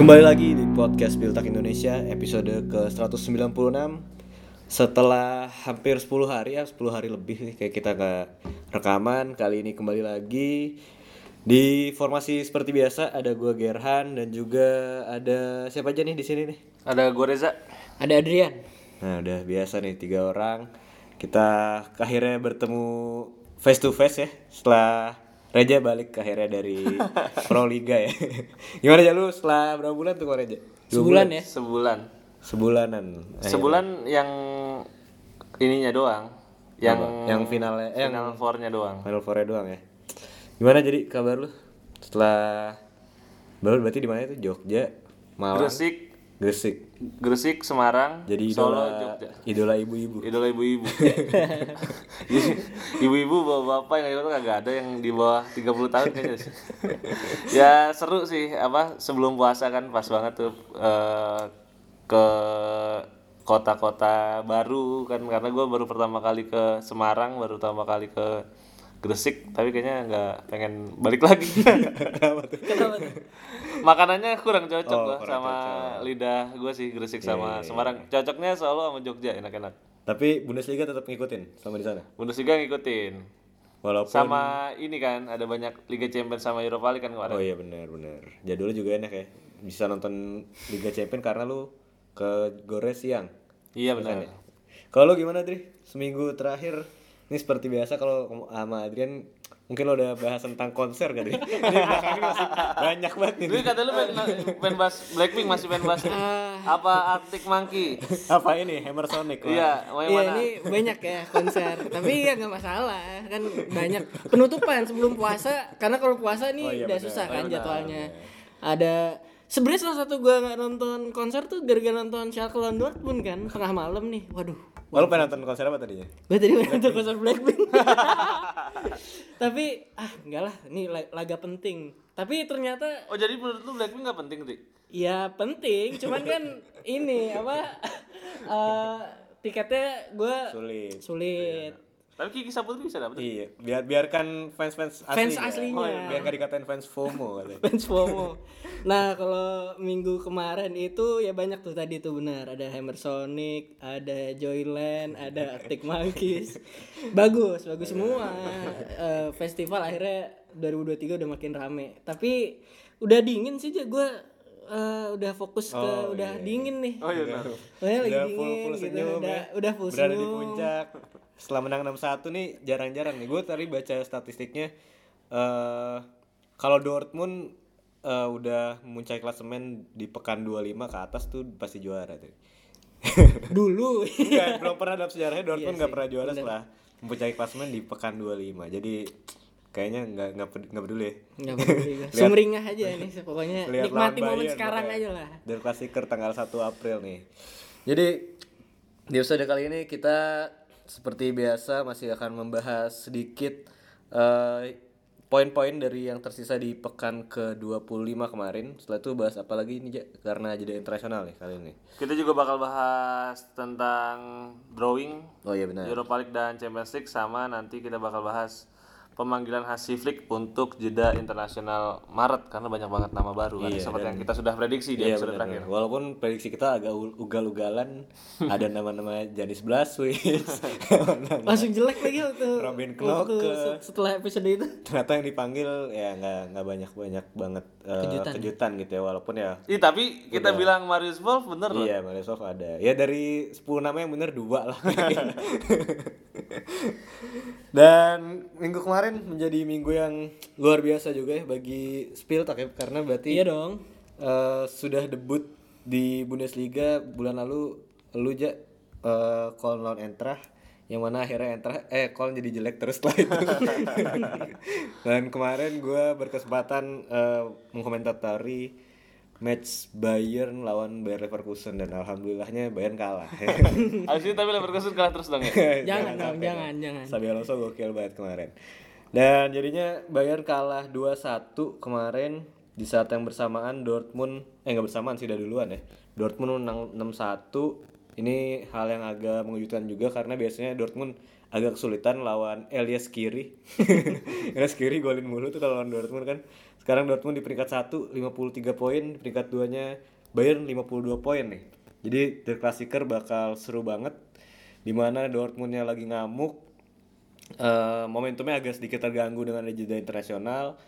Kembali lagi di podcast Piltak Indonesia episode ke-196 Setelah hampir 10 hari ya, 10 hari lebih nih kayak kita nggak rekaman Kali ini kembali lagi Di formasi seperti biasa ada gue Gerhan dan juga ada siapa aja nih di sini nih Ada gue Reza. Ada Adrian. Nah udah biasa nih tiga orang Kita akhirnya bertemu face to face ya Setelah Reja balik akhirnya dari Pro Liga ya Gimana aja lu setelah berapa bulan tuh kok Reja? Sebulan ya. Sebulan. Sebulanan Sebulan yang ininya doang. Yang Yang finalnya eh, yang final four-nya doang. Final Four doang ya Gimana jadi kabar lu? Setelah Baru berarti di mana itu? Jogja, Malang, Gresik, Gresik. Gresik, Semarang, Jadi Solo, idola Jogja. idola ibu-ibu. Idola ibu-ibu. Ibu-ibu bawa bapak yang itu kagak ada yang di bawah 30 tahun kayaknya. sih. ya seru sih apa sebelum puasa kan pas banget tuh eh, ke kota-kota baru kan karena gue baru pertama kali ke Semarang baru pertama kali ke Gresik tapi kayaknya nggak pengen balik lagi Kenapa tuh? makanannya kurang cocok Oh, gua kurang sama lidah gue sih Gresik sama Semarang cocoknya Solo sama Jogja enak-enak Tapi Bundesliga tetap ngikutin sama di sana. Bundesliga ngikutin Walaupun sama ini kan ada banyak Liga Champions sama Europa League kan kemarin Oh iya benar benar. Jadulnya juga enak ya. Bisa nonton Liga Champions karena lu ke Gores siang. iya benar Kalau lu gimana Dri? Seminggu terakhir ini seperti biasa kalau sama Adrian mungkin lo udah bahas tentang konser kan? Ini ini masih banyak banget nih. Lu kata lu pengen, pengen bahas Blackpink masih pengen bahas apa Arctic Monkey Apa ini Hammer Sonic? Iya Iya ini banyak ya konser, tapi ya nggak masalah kan banyak penutupan sebelum puasa karena kalau puasa nih Oh, iya udah susah Oh, kan iya jadwalnya. Ada sebenarnya salah satu gua nggak nonton konser tuh gara-gara nonton Schalke lawan Dortmund kan tengah malam nih, waduh. Lu pengen nonton konser apa tadinya? Gue tadi mau nonton konser Blackpink. tapi ah enggak lah, ini la- laga penting. Tapi ternyata oh jadi menurut lu Blackpink gak penting sih Ya penting, cuman kan ini apa eh tiketnya gue Sulit. sulit. Tapi Kiki Saputri bisa dapet Iya, biar biarkan fans-fans aslinya. Fans aslinya. Oh, iya, biar gak dikatain fans FOMO katanya. Fans FOMO. Nah kalau minggu kemarin itu ya banyak tuh tadi tuh benar ada Hammer Sonic, ada Joyland, ada Arctic Monkeys. Bagus, bagus semua. Eh, festival akhirnya 2023 udah makin rame. Tapi udah dingin sih gue udah fokus ke Oh, udah iya. dingin nih. oh iya benar Soalnya lagi Udah dingin full, full gitu. senyum udah, ya. udah full Berada di senyum. puncak. Setelah menang 6-1 nih jarang-jarang nih. Gue tadi baca statistiknya eh kalau Dortmund eh, udah memuncaki klasemen di pekan 25 ke atas tuh pasti juara tuh. Dulu. Enggak, belum pernah dalam sejarahnya Dortmund Iya nggak sih, pernah juara setelah mempunyai klasemen di pekan 25. Jadi kayaknya nggak nggak nggak peduli ya. Nggak peduli. Sumringah aja nih pokoknya Lihat nikmati momen Bayern sekarang aja lah. Dan klasiker tanggal 1 April nih. Jadi di episode kali ini kita seperti biasa masih akan membahas sedikit eh, poin-poin dari yang tersisa di pekan ke-25 kemarin. Setelah itu bahas apa lagi ini Ja? karena jeda internasional nih kali ini. kita juga bakal bahas tentang drawing Oh iya benar. Europa League dan Champions League sama nanti kita bakal bahas pemanggilan Hansi Flick untuk jeda internasional Maret karena banyak banget nama baru kan Iya, seperti yang kita sudah prediksi di Iya episode benar. terakhir. Walaupun prediksi kita agak ugal-ugalan, ada nama-nama Janis Blaswitz, Langsung jelek lagi waktu Robin Knoke. se- setelah episode itu. ternyata yang dipanggil ya nggak nggak banyak banyak banget eh, kejutan. gitu ya walaupun ya Ih, tapi kita bilang Marius Wolf bener loh. iya Marisov ada ya dari 10 nama yang bener dua lah dan minggu kemarin menjadi minggu yang luar biasa juga ya bagi Spieltag ya karena berarti Iya dong. eh, sudah debut di Bundesliga bulan lalu lu ja eh call lawan Eintracht yang mana akhirnya Eintracht eh call jadi jelek terus setelah itu dan kemarin gue berkesempatan eh, mengkomentatori match Bayern lawan Bayer Leverkusen dan alhamdulillahnya Bayern kalah itu tapi Leverkusen kalah terus dong ya. Jangan jangan, dong. jangan. Xabi Alonso gokil banget kemarin. Dan jadinya Bayern kalah 2-1 kemarin di saat yang bersamaan Dortmund eh nggak bersamaan sih udah duluan ya. Dortmund menang 6-1. Ini hal yang agak mengejutkan juga karena biasanya Dortmund agak kesulitan lawan Elias Kiri. Elias Kiri golin mulu tuh kalau lawan Dortmund kan. Sekarang Dortmund di peringkat 1 53 poin, di peringkat 2-nya Bayern 52 poin nih. Jadi Der Klassiker bakal seru banget di mana Dortmundnya lagi ngamuk eh, momentumnya agak sedikit terganggu dengan ada jeda internasional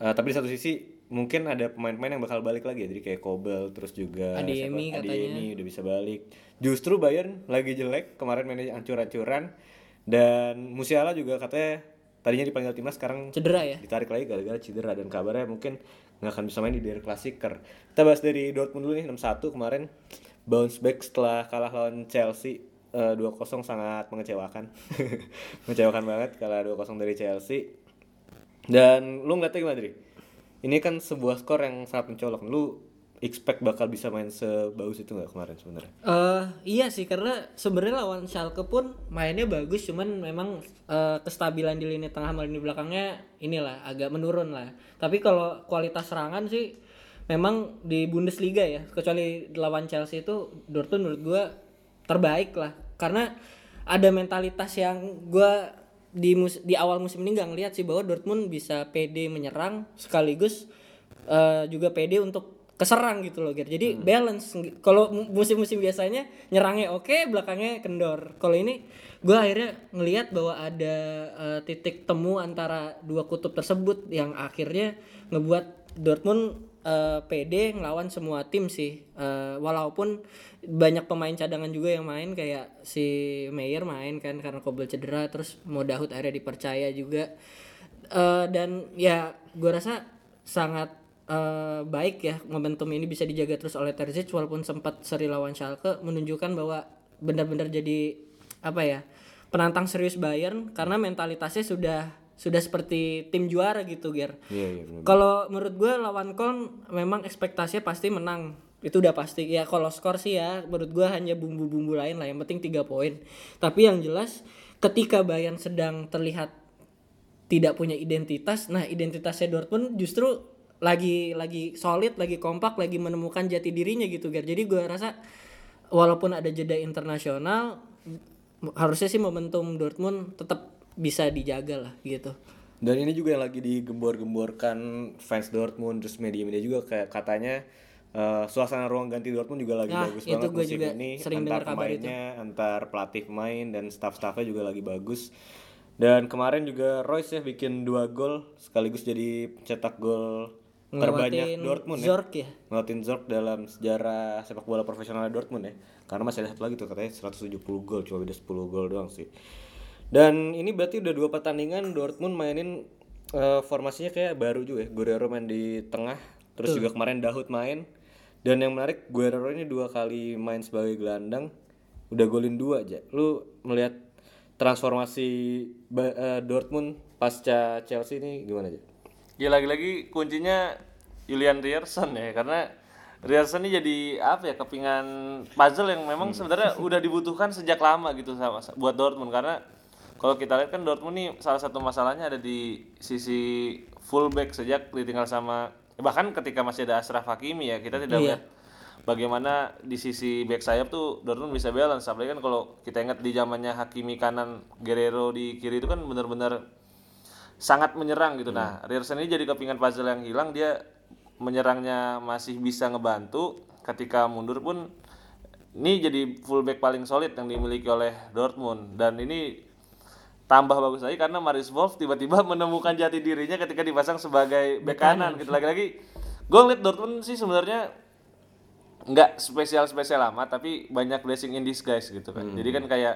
Eh, tapi di satu sisi mungkin ada pemain-pemain yang bakal balik lagi ya jadi kayak Kobel terus juga Adeyemi siapa? katanya. Udah bisa balik justru Bayern lagi jelek kemarin mainnya ancur-ancuran dan Musiala juga katanya tadinya dipanggil timnas sekarang Cedera ya. ditarik lagi gara-gara cedera dan kabarnya mungkin nggak akan bisa main di Der Klassiker. Kita bahas dari Dortmund dulu nih 6-1 kemarin bounce back setelah kalah lawan Chelsea eh, 2-0 sangat mengecewakan. mengecewakan banget kalah 2-0 dari Chelsea. Dan lu ngeliatnya gimana, Dri? Ini kan sebuah skor yang sangat mencolok. Lu expect bakal bisa main sebagus itu nggak kemarin sebenarnya? Eh iya sih karena sebenarnya lawan Schalke pun mainnya bagus cuman memang eh, kestabilan di lini tengah sama lini belakangnya inilah agak menurun lah. Tapi kalau kualitas serangan sih memang di Bundesliga ya kecuali lawan Chelsea itu Dortmund menurut gua terbaik lah karena ada mentalitas yang gua di mus- di awal musim ini nggak ngeliat sih bahwa Dortmund bisa PD menyerang sekaligus eh, juga PD untuk keserang gitu loh Ger. Jadi balance kalau mu- musim-musim biasanya nyerangnya oke, belakangnya kendor. Kalau ini gua akhirnya ngelihat bahwa ada eh, titik temu antara dua kutub tersebut yang akhirnya ngebuat Dortmund eh, PD ngelawan semua tim sih. Eh, walaupun banyak pemain cadangan juga yang main kayak si Meyer main kan karena Kobel cedera terus Modahut akhirnya dipercaya juga. Eh, dan ya gua rasa sangat eh, baik ya momentum ini bisa dijaga terus oleh Terzic walaupun sempat seri lawan Schalke menunjukkan bahwa benar-benar jadi apa ya penantang serius Bayern karena mentalitasnya sudah sudah seperti tim juara gitu Ger. Iya, iya. Kalau menurut gue lawan Köln memang ekspektasinya pasti menang. Itu udah pasti. Ya kalau skor sih ya menurut gue hanya bumbu-bumbu lain lah. Yang penting tiga poin. Tapi yang jelas ketika Bayern sedang terlihat tidak punya identitas, nah identitasnya Dortmund justru lagi lagi solid, lagi kompak, lagi menemukan jati dirinya gitu Ger. Jadi gue rasa walaupun ada jeda internasional harusnya sih momentum Dortmund tetap bisa dijaga lah gitu. Dan ini juga yang lagi digembor-gemborkan fans Dortmund terus media-media juga kayak katanya eh, suasana ruang ganti Dortmund juga lagi Nah, bagus itu banget gue musim juga ini sering antar itu. pemainnya, antar pelatih pemain dan staff-staffnya juga lagi bagus. Dan kemarin juga Royce ya bikin dua gol sekaligus jadi cetak gol terbanyak Ngelewatin Dortmund ya. Zorc ya. Ngelatin Zorc dalam sejarah sepak bola profesional Dortmund ya. Karena masih ada satu lagi tuh katanya 170 gol, cuma beda 10 gol doang sih. Dan ini berarti udah dua pertandingan Dortmund mainin eh, formasinya kayak baru juga ya. Guerrero main di tengah, terus juga kemarin Dahut main. Dan yang menarik Guerrero ini dua kali main sebagai gelandang, udah golin dua aja. Lu melihat transformasi Ba- eh, Dortmund pasca Chelsea ini gimana aja? Ya lagi-lagi kuncinya Julian Rierson ya karena Rierson ini jadi apa ya kepingan puzzle yang memang sebenarnya udah dibutuhkan sejak lama gitu sama buat Dortmund karena kalau kita lihat kan Dortmund nih salah satu masalahnya ada di sisi fullback sejak ditinggal sama bahkan ketika masih ada Ashraf Hakimi ya kita tidak lihat bagaimana di sisi back sayap tuh Dortmund bisa balance. Apalagi kan kalau kita ingat di zamannya Hakimi kanan Guerrero di kiri itu kan benar-benar sangat menyerang gitu. Nah, Rierson ini jadi kepingan puzzle yang hilang, dia menyerangnya masih bisa ngebantu, ketika mundur pun ini jadi fullback paling solid yang dimiliki oleh Dortmund. Dan ini tambah bagus lagi karena Maris Wolf tiba-tiba menemukan jati dirinya ketika dipasang sebagai back kanan gitu lagi-lagi gue ngeliat Dortmund sih sebenarnya nggak spesial spesial amat tapi banyak blessing in disguise gitu kan jadi kan kayak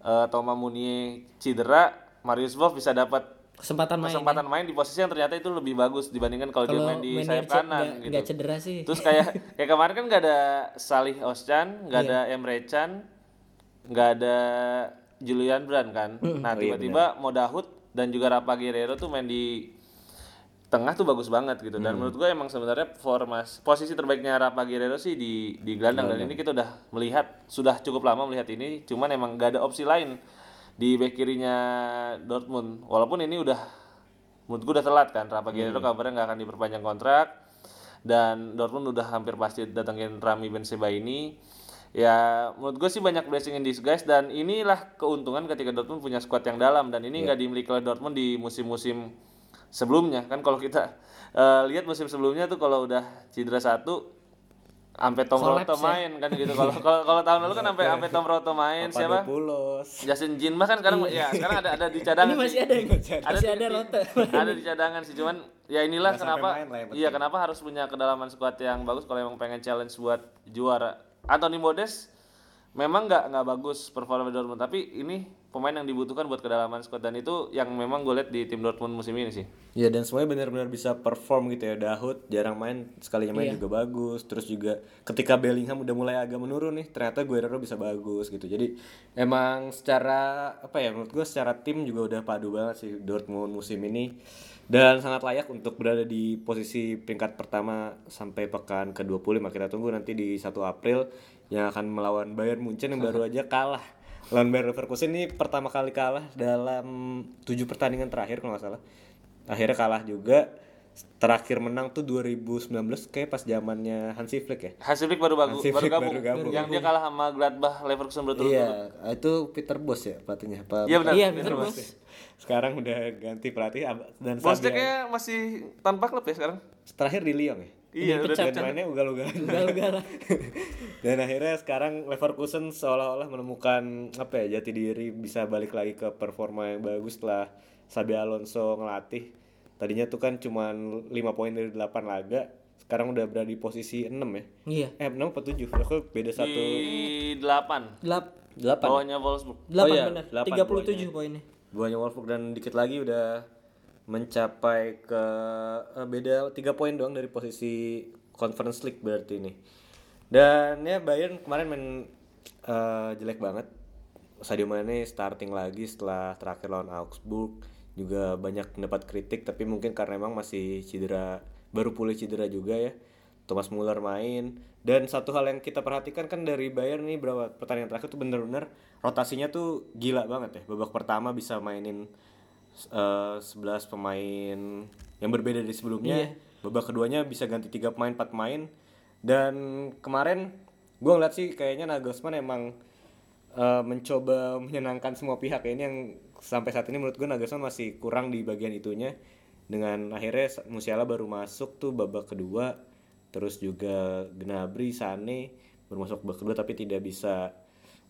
eh, Thomas Munier cedera Marius Wolf bisa dapat Kesempatan main. kesempatan main di posisi yang ternyata itu lebih bagus dibandingkan kalau dia main di sayap kanan nggak- gitu. nggak cedera sih. Terus kayak kayak kemarin kan nggak ada Salih Oscan, nggak Iya. ada Emre Can, nggak ada Julian Brand kan. Nah Oh iya, tiba-tiba Modahut dan juga Rafa Guerrero tuh main di tengah tuh bagus banget gitu. Dan menurut gue emang sebenarnya formas posisi terbaiknya Rafa Guerrero sih di di gelandang. Dan ini kita udah melihat sudah cukup lama melihat ini. Cuman emang nggak ada opsi lain di back kirinya Dortmund. Walaupun ini udah menurut gue udah telat kan. Rafa Guerrero kabarnya nggak akan diperpanjang kontrak. Dan Dortmund udah hampir pasti datengin Rami Benzema ini ya menurut gue sih banyak blessing in disguise dan inilah keuntungan ketika Dortmund punya squad yang dalam dan ini nggak dimiliki oleh Dortmund di musim-musim sebelumnya kan kalau kita eh, lihat musim sebelumnya tuh kalau udah cedera satu sampai Tom Collapse Roto ya. main kan gitu kalau kalau tahun lalu kan sampai sampai Tom Roto main siapa Papadopoulos. Justin Jin bahkan sekarang ya sekarang ada ada di cadangan Ini masih sih. ada yang ada masih ada rota. ada di cadangan sih cuman ya inilah Nggak kenapa main lah yang iya kenapa harus punya kedalaman squad yang bagus kalau emang pengen challenge buat juara Anthony Modest memang nggak nggak bagus performa Dortmund tapi ini pemain yang dibutuhkan buat kedalaman squad dan itu yang memang gue lihat di tim Dortmund musim ini sih Ya dan semuanya benar-benar bisa perform gitu ya. Dahut jarang main, sekalinya main Iya. juga bagus. Terus juga ketika Bellingham udah mulai agak menurun nih, ternyata Guerrero bisa bagus gitu. Jadi emang secara apa ya menurut gue secara tim juga udah padu banget sih Dortmund musim ini dan sangat layak untuk berada di posisi peringkat pertama sampai pekan ke-25. Kita tunggu nanti di 1 April yang akan melawan Bayern Munchen yang baru aja kalah. Lawan Bayer Leverkusen ini pertama kali kalah dalam tujuh pertandingan terakhir kalau nggak salah akhirnya kalah juga terakhir menang tuh 2019 kayak pas zamannya Hansi Flick ya Hansi Flick baru bagus Hansi baru Flick gabung. baru gabung. yang dia kalah sama Gladbach Leverkusen berturut-turut iya itu Peter Bos ya pelatihnya apa iya benar Iya, Peter Bos. bos. sekarang udah ganti pelatih dan Bosnya kayaknya masih tanpa klub ya sekarang terakhir di Lyon ya iya udah dan mainnya ugal-ugalan Ugal-ugalan. dan akhirnya sekarang Leverkusen seolah-olah menemukan apa ya jati diri bisa balik lagi ke performa yang bagus setelah Sabi Alonso ngelatih tadinya tuh kan cuman 5 poin dari 8 laga sekarang udah berada di posisi 6 ya Iya. eh 6 apa 7 aku beda satu di delapan Delap 8 bawahnya Wolfsburg delapan iya, benar. delapan 37 poinnya. buahnya Wolfsburg dan dikit lagi udah mencapai ke eh, beda 3 poin doang dari posisi Conference League berarti ini. Dan ya Bayern kemarin main eh, jelek banget. Sadio Mane starting lagi setelah terakhir lawan Augsburg juga banyak mendapat kritik tapi mungkin karena emang masih cedera baru pulih cedera juga ya. Thomas Muller main dan satu hal yang kita perhatikan kan dari Bayern nih berapa pertandingan terakhir tuh bener-bener rotasinya tuh gila banget ya. Babak pertama bisa mainin eh, 11 pemain yang berbeda dari sebelumnya. Babak keduanya bisa ganti tiga pemain, empat pemain. Dan kemarin gue ngeliat sih kayaknya Nagelsmann emang eh, mencoba menyenangkan semua pihak ya. ini yang sampai saat ini menurut gue Nagelsmann masih kurang di bagian itunya. Dengan akhirnya Musiala baru masuk tuh babak kedua, terus juga Gnabry, Sane baru masuk babak kedua tapi tidak bisa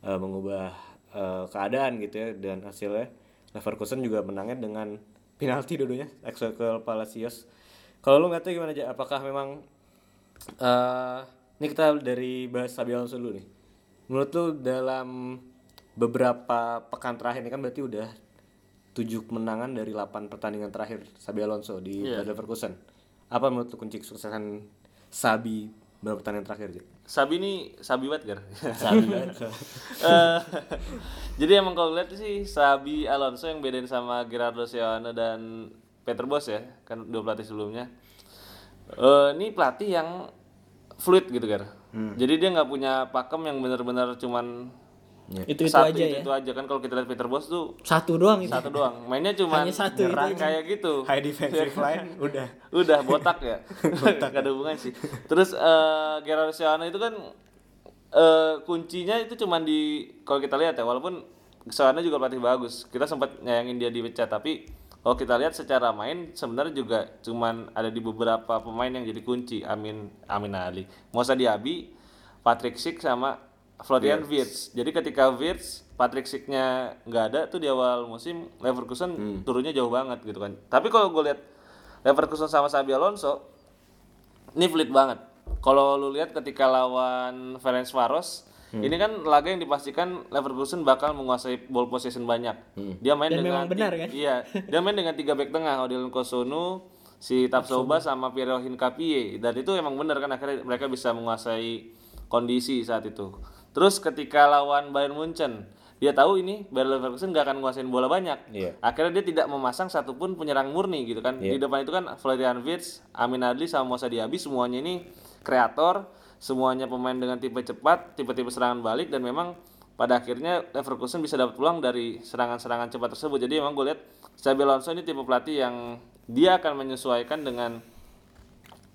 eh, mengubah eh, keadaan gitu ya dan hasilnya Leverkusen juga menangnya dengan penalti dulunya Axel Palacios. Kalau lu nggak tahu gimana aja apakah memang eh ini kita dari bahas Alonso dulu nih. Menurut lu dalam beberapa pekan terakhir ini kan berarti udah tujuh kemenangan dari 8 pertandingan terakhir Xabi Alonso di Bayer Leverkusen. Apa menurut lu kunci kesuksesan Sabi beberapa pertandingan terakhir sih? Sabi ini Sabi banget Gar. Sabi banget. Eh, jadi emang kalau lihat sih Sabi Alonso yang bedain sama Gerardo Seoane dan Peter Bos ya, kan dua pelatih sebelumnya. Eh, ini pelatih yang fluid gitu Gar. Jadi dia nggak punya pakem yang benar-benar cuman Itu itu satu aja itu, ya. itu aja kan kalau kita lihat Peter Bos tuh Satu doang itu. satu doang. Mainnya cuman Hanya satu nyerang kayak gitu. High defensive line udah. Udah botak ya. Gak ada hubungan sih. Terus eh Gerardo Seoane itu kan eh kuncinya itu cuman di kalau kita lihat ya walaupun Seoane juga pelatih bagus. Kita sempat nyayangin dia dipecat tapi kalau kita lihat secara main sebenarnya juga cuman ada di beberapa pemain yang jadi kunci. Amin Amin Ali, Musa Diaby, Patrick Schick sama Florian Wirtz. Jadi ketika Wirtz, Patrick Schick-nya nggak ada tuh di awal musim Leverkusen turunnya jauh banget gitu kan. Tapi kalau gue lihat Leverkusen sama Xabi Alonso ini fleet banget. Kalau lu lihat ketika lawan Ferencvaros, ini kan laga yang dipastikan Leverkusen bakal menguasai ball possession banyak. Dia main Dan dengan memang benar, kan? Iya, dia main dengan tiga back tengah, Odilon Kosunu, si Tapsoba sama Piero Hincapie. Dan itu emang benar kan akhirnya mereka bisa menguasai kondisi saat itu. Terus ketika lawan Bayern Munchen, dia tahu ini Bayer Leverkusen gak akan menguasain bola banyak. Iya. Akhirnya dia tidak memasang satupun penyerang murni gitu kan. Di depan itu kan Florian Wirtz, Amin Adli sama Musa Diaby semuanya ini kreator, semuanya pemain dengan tipe cepat, tipe-tipe serangan balik dan memang pada akhirnya Leverkusen bisa dapat peluang dari serangan-serangan cepat tersebut. Jadi emang gue lihat Xabi Alonso ini tipe pelatih yang dia akan menyesuaikan dengan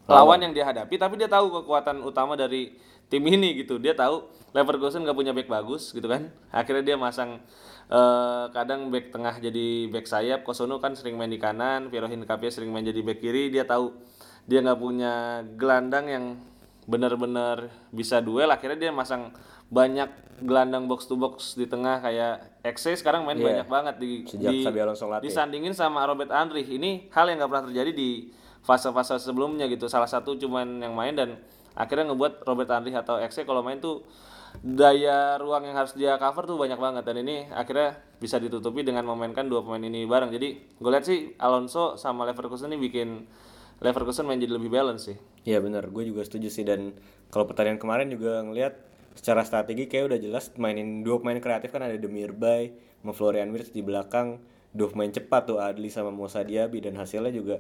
lawan yang dia hadapi tapi dia tahu kekuatan utama dari tim ini gitu. Dia tahu Leverkusen gak punya back bagus gitu kan. Akhirnya dia masang eh, kadang back tengah jadi back sayap. Kosono kan sering main di kanan, Piero Hincapie sering main jadi back kiri. Dia tahu dia nggak punya gelandang yang benar-benar bisa duel. Akhirnya dia masang banyak gelandang box to box di tengah kayak Exe sekarang main Iya. banyak banget di Sejak di, disandingin sama Robert Andrich ini hal yang nggak pernah terjadi di fase-fase sebelumnya gitu salah satu cuman yang main dan akhirnya ngebuat Robert Andrich atau Exe kalau main tuh daya ruang yang harus dia cover tuh banyak banget. Dan ini akhirnya bisa ditutupi dengan memainkan dua pemain ini bareng. Jadi gue lihat sih Alonso sama Leverkusen ini bikin Leverkusen main jadi lebih balance sih. Iya benar, gue juga setuju sih. Dan kalau pertandingan kemarin juga ngelihat secara strategi kayak udah jelas mainin dua pemain kreatif kan ada Demir Bay, sama Florian Wirtz di belakang, dua pemain cepat tuh Adli sama Musa Diaby. Dan hasilnya juga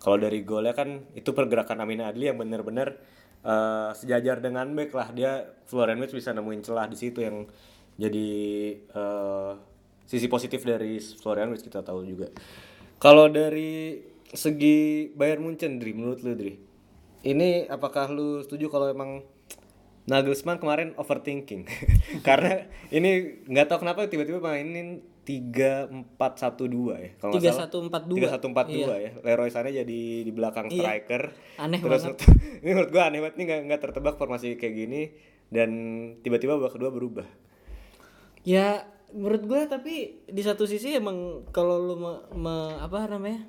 kalau dari golnya kan itu pergerakan Amin Adli yang benar-benar eh, sejajar dengan back lah dia Florian Wirtz bisa nemuin celah di situ yang jadi eh, sisi positif dari Florian Wirtz kita tahu juga. Kalau dari segi Bayern Munchen, Dri, menurut lu, Dri, ini apakah lu setuju kalau emang Nagelsmann kemarin overthinking? Karena ini nggak tahu kenapa tiba-tiba mainin 3-4-1-2 ya. Kalau nggak salah. 3-1-4-2. 3-1-4-2 ya. Leroy Sané jadi di belakang Iya. striker. Aneh Terus banget. ini menurut gua aneh banget nih nggak nggak tertebak formasi kayak gini dan tiba-tiba babak kedua berubah. Ya menurut gue tapi di satu sisi emang kalau lu me, me- apa namanya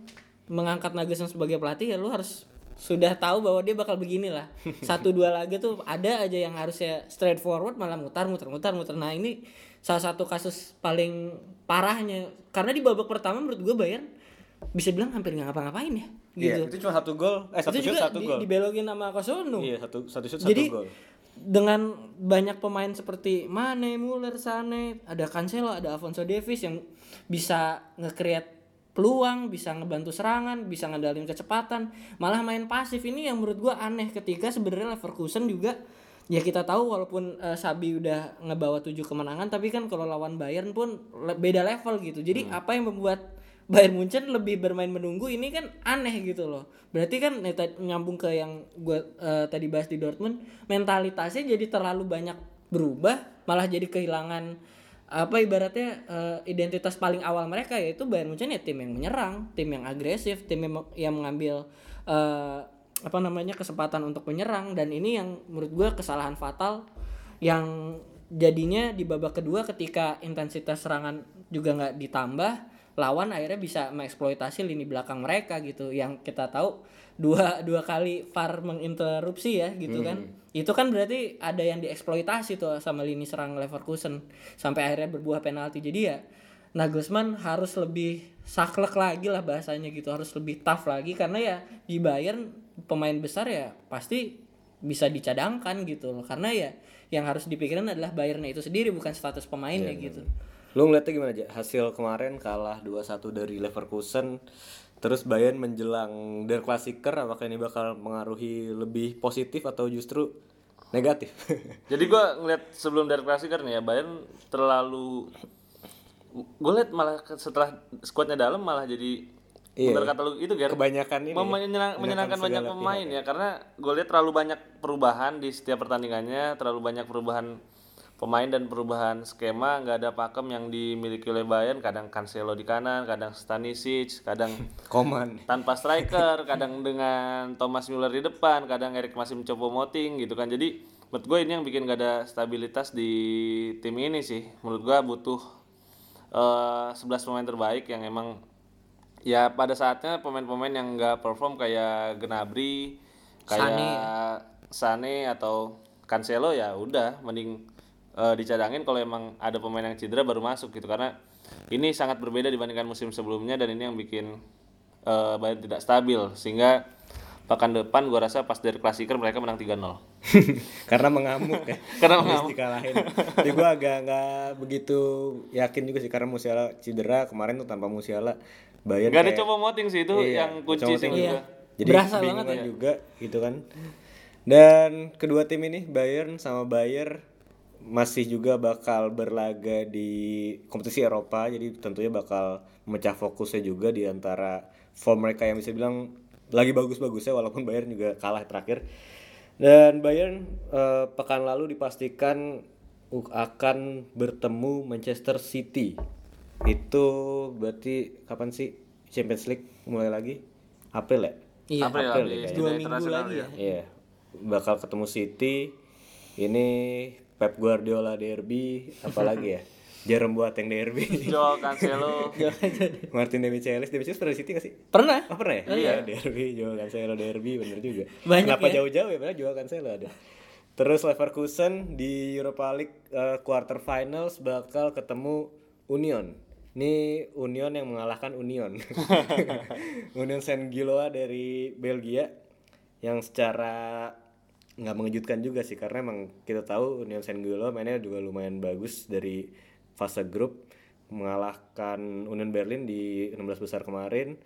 mengangkat Nagelsmann sebagai pelatih ya lu harus sudah tahu bahwa dia bakal begini lah satu dua laga tuh ada aja yang harusnya straight forward malah mutar muter mutar muter nah ini salah satu kasus paling parahnya karena di babak pertama menurut gue Bayern bisa bilang hampir nggak ngapa-ngapain ya gitu Iya, itu cuma satu gol. Eh, satu itu shoot satu di- gol. dibelokin sama Kosono Iya, satu satu shoot jadi satu gol. dengan banyak pemain seperti Mane, Muller, Sane, ada Cancelo, ada Alfonso Davies yang bisa nge-create peluang, bisa ngebantu serangan, bisa ngandalin kecepatan, malah main pasif ini yang menurut gua aneh ketika sebenarnya Leverkusen juga ya kita tahu walaupun eh, Sabi udah ngebawa tujuh kemenangan tapi kan kalau lawan Bayern pun le- beda level gitu. Jadi apa yang membuat Bayern Munchen lebih bermain menunggu ini kan aneh gitu loh. Berarti kan ta- nyambung ke yang gue tadi bahas di Dortmund, mentalitasnya jadi terlalu banyak berubah, malah jadi kehilangan apa ibaratnya eh, identitas paling awal mereka yaitu Bayern Munchen ya tim yang menyerang, tim yang agresif, tim yang, yang mengambil eh, apa namanya kesempatan untuk menyerang. Dan ini yang menurut gue kesalahan fatal yang jadinya di babak kedua ketika intensitas serangan juga nggak ditambah lawan akhirnya bisa mengeksploitasi lini belakang mereka gitu. Yang kita tahu dua dua kali VAR menginterupsi ya gitu kan. Itu kan berarti ada yang dieksploitasi tuh sama lini serang Leverkusen sampai akhirnya berbuah penalti. Jadi ya Nagelsmann harus lebih saklek lagi lah bahasanya gitu. Harus lebih tough lagi karena ya di Bayern pemain besar ya pasti bisa dicadangkan gitu loh karena ya yang harus dipikirin adalah Bayernnya itu sendiri bukan status pemainnya gitu Lu ngeliatnya gimana aja? Hasil kemarin kalah 2-1 dari Leverkusen Terus Bayern menjelang Der Klassiker Apakah ini bakal mengaruhi lebih positif atau justru negatif? Jadi gua ngeliat sebelum dari Klassiker nih ya Bayern terlalu gue liat malah setelah skuadnya dalam malah jadi Iya. bener kata lu itu Ger Kebanyakan ini ya, menyenang- menyenangkan banyak pemain ya karena gue lihat terlalu banyak perubahan di setiap pertandingannya terlalu banyak perubahan pemain dan perubahan skema nggak ada pakem yang dimiliki oleh Bayern kadang Cancelo di kanan kadang Stanisic kadang Koman tanpa striker, kadang dengan Thomas Müller di depan, kadang Erik masih mencoba moting gitu kan. Jadi menurut gue ini yang bikin gak ada stabilitas di tim ini sih. Menurut gue butuh eh 11 pemain terbaik yang emang ya pada saatnya pemain-pemain yang nggak perform kayak Gnabry, kayak Sane, atau Cancelo ya udah mending eh, dicadangin kalau emang ada pemain yang cedera baru masuk gitu. Karena ini sangat berbeda dibandingkan musim sebelumnya dan ini yang bikin eh Bayern tidak stabil. Sehingga pekan depan gua rasa pas dari klasiker mereka menang 3-0. Karena mengamuk ya. Karena mengamuk. dikalahin. Tapi gue agak nggak begitu yakin juga sih Karena Musiala cedera Kemarin tuh tanpa Musiala Bayern Gak ada kayak- coba moting sih itu Iya, yang kunci coba sih Iya. Jadi Berasa banget ya. juga gitu kan. Dan kedua tim ini Bayern sama Bayer masih juga bakal berlaga di kompetisi Eropa jadi tentunya bakal memecah fokusnya juga di antara form mereka yang bisa bilang lagi bagus-bagusnya walaupun Bayern juga kalah terakhir. Dan Bayern eh, pekan lalu dipastikan akan bertemu Manchester City. Itu berarti kapan sih Champions League mulai lagi? April ya? Iya. April, April ya, kayaknya. Dua minggu lagi ya. Iya. Bakal ketemu City. Ini Pep Guardiola derby apalagi ya? Jerome Boateng derby. Joao Cancelo Martin Demichelis, Demichelis pernah di City gak sih? Pernah? Oh pernah ya? Iya, derby, Joao Cancelo derby, bener juga. Banyak Kenapa ya? jauh-jauh ya? Padahal Joao Cancelo ada. Terus Leverkusen di Europa League eh, quarter finals bakal ketemu Union. Ini Union yang mengalahkan Union. Union Saint Gilloa dari Belgia yang secara nggak mengejutkan juga sih karena emang kita tahu Union Saint Gilloa mainnya juga lumayan bagus dari fase grup mengalahkan Union Berlin di 16 besar kemarin.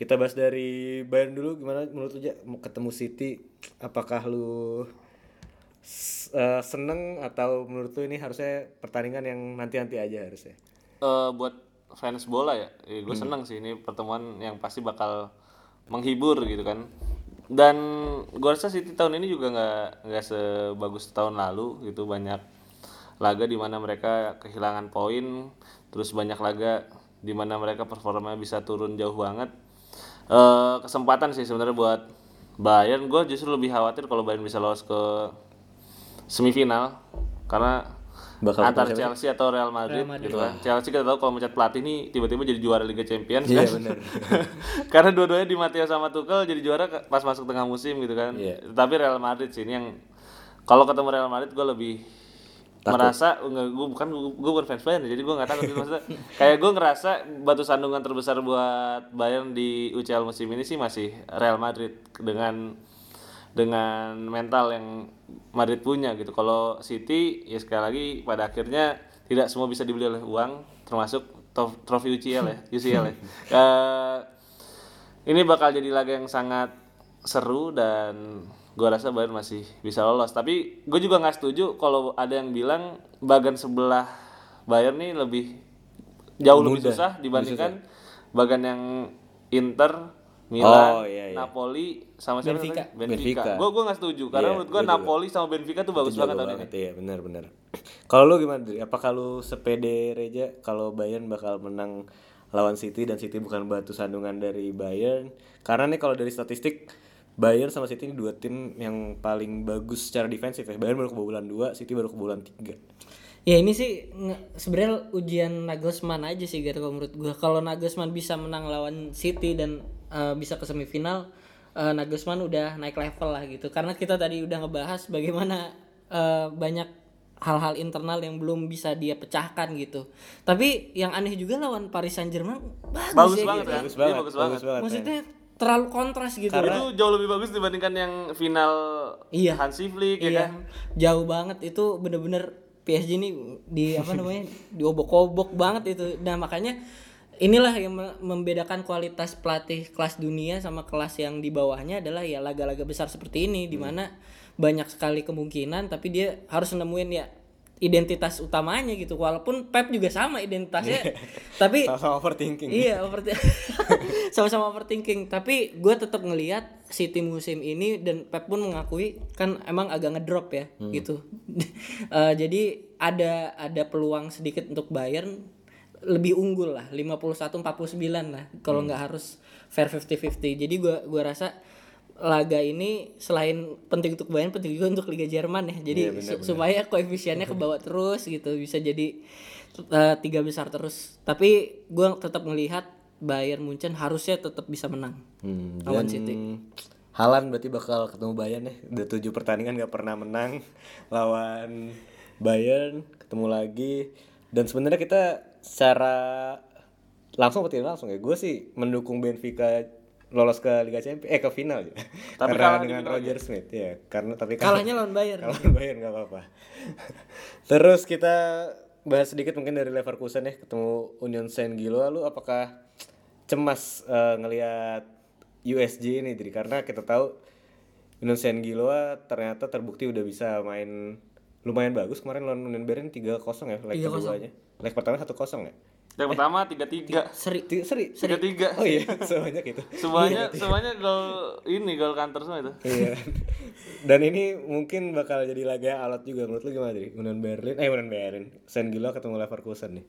Kita bahas dari Bayern dulu gimana menurut lu ketemu City apakah lu eh, seneng atau menurut lu ini harusnya pertandingan yang nanti-nanti aja harusnya? Eh, buat fans bola ya, gue Hmm. seneng sih ini pertemuan yang pasti bakal menghibur gitu kan. Dan gue rasa City tahun ini juga nggak nggak sebagus tahun lalu gitu banyak laga di mana mereka kehilangan poin, terus banyak laga di mana mereka performanya bisa turun jauh banget. Eh, kesempatan sih sebenarnya buat Bayern. Gue justru lebih khawatir kalau Bayern bisa lolos ke semifinal karena Bakal antar Chelsea atau Real Madrid, gitu kan. Chelsea kita tahu kalau mencet pelatih nih tiba-tiba jadi juara Liga Champions Iya kan. benar. Karena dua-duanya di Matteo sama Tuchel jadi juara pas masuk tengah musim gitu kan. Iya. Tapi Real Madrid sih ini yang kalau ketemu Real Madrid gue lebih merasa enggak gue bukan gue bukan fans Bayern jadi gue nggak takut maksudnya kayak gue ngerasa batu sandungan terbesar buat Bayern di UCL musim ini sih masih Real Madrid dengan dengan mental yang Madrid punya gitu. Kalau City ya sekali lagi pada akhirnya tidak semua bisa dibeli oleh uang, termasuk trofi UCL ya, UCL ya. Eh, ini bakal jadi laga yang sangat seru dan gua rasa Bayern masih bisa lolos. Tapi gue juga nggak setuju kalau ada yang bilang bagian sebelah Bayern nih lebih jauh lebih Mudah, susah dibandingkan bagian yang Inter, Milan, Oh, iya, iya. Napoli sama siapa Benfica. tadi? Benfica. Benfica. Gue gue nggak setuju karena Iya, menurut gue. Napoli sama Benfica tuh bagus banget tahun ini. Iya benar benar. Kalau lu gimana? Dri? Apakah lu sepede Reja kalau Bayern bakal menang lawan City dan City bukan batu sandungan dari Bayern? Karena nih kalau dari statistik Bayern sama City ini dua tim yang paling bagus secara defensif ya. Bayern baru kebobolan 2, City baru kebobolan 3. Ya ini sih sebenarnya ujian Nagelsmann aja sih gitu kalau menurut gua. Kalau Nagelsmann bisa menang lawan City dan eh, bisa ke semifinal, eh, Nagelsmann udah naik level lah gitu. Karena kita tadi udah ngebahas bagaimana eh, banyak hal-hal internal yang belum bisa dia pecahkan gitu. Tapi yang aneh juga lawan Paris Saint-Germain bagus, Bagus ya banget gitu. ya. Bagus Iya, banget, bagus bagus banget. banget. Maksudnya terlalu kontras gitu. Itu jauh lebih bagus dibandingkan yang final Iya. Hansi Flick ya iya, kan. jauh banget itu bener-bener PSG ini di apa namanya diobok-obok banget itu. Nah makanya inilah yang me- membedakan kualitas pelatih kelas dunia sama kelas yang di bawahnya adalah ya laga-laga besar seperti ini di mana banyak sekali kemungkinan tapi dia harus nemuin ya identitas utamanya gitu walaupun Pep juga sama identitasnya tapi Sama-sama overthinking. Iya, sama-sama overthinking. Tapi gue tetap ngelihat City musim ini dan Pep pun mengakui kan emang agak ngedrop ya gitu. Eh, jadi ada ada peluang sedikit untuk Bayern lebih unggul lah 51 49 lah kalau nggak harus fair 50-50. Jadi gua gua rasa laga ini selain penting untuk Bayern penting juga untuk Liga Jerman ya. Jadi su- supaya koefisiennya ke bawah terus gitu bisa jadi eh, tiga besar terus. Tapi gua tetap melihat Bayern Munchen harusnya tetap bisa menang. Hmm, Lawan dan City. Halan berarti bakal ketemu Bayern ya. Udah tujuh pertandingan gak pernah menang lawan Bayern, ketemu lagi. Dan sebenarnya kita secara langsung atau tidak langsung ya, gue sih mendukung Benfica lolos ke Liga Champions, eh ke final ya. Tapi karena dengan Roger Smith ya, karena tapi Kalahnya lawan Bayern. kalau Bayern nggak apa-apa. Terus kita bahas sedikit mungkin dari Leverkusen ya ketemu Union Saint Gilloa lu apakah cemas eh, ngelihat USG ini jadi karena kita tahu Union Saint Gilloa ternyata terbukti udah bisa main lumayan bagus kemarin lawan Union Berlin 3-0 ya leg 3-0. keduanya. Leg pertama 1-0 ya. Leg pertama tiga tiga Seri. Ti- Seri. tiga tiga Oh iya, sebanyak itu. semuanya semuanya gol ini gol counter semua itu Iya. Dan ini mungkin bakal jadi laga alot juga menurut lu gimana jadi? Union Berlin, eh Union Berlin, San Gilo ketemu Leverkusen nih.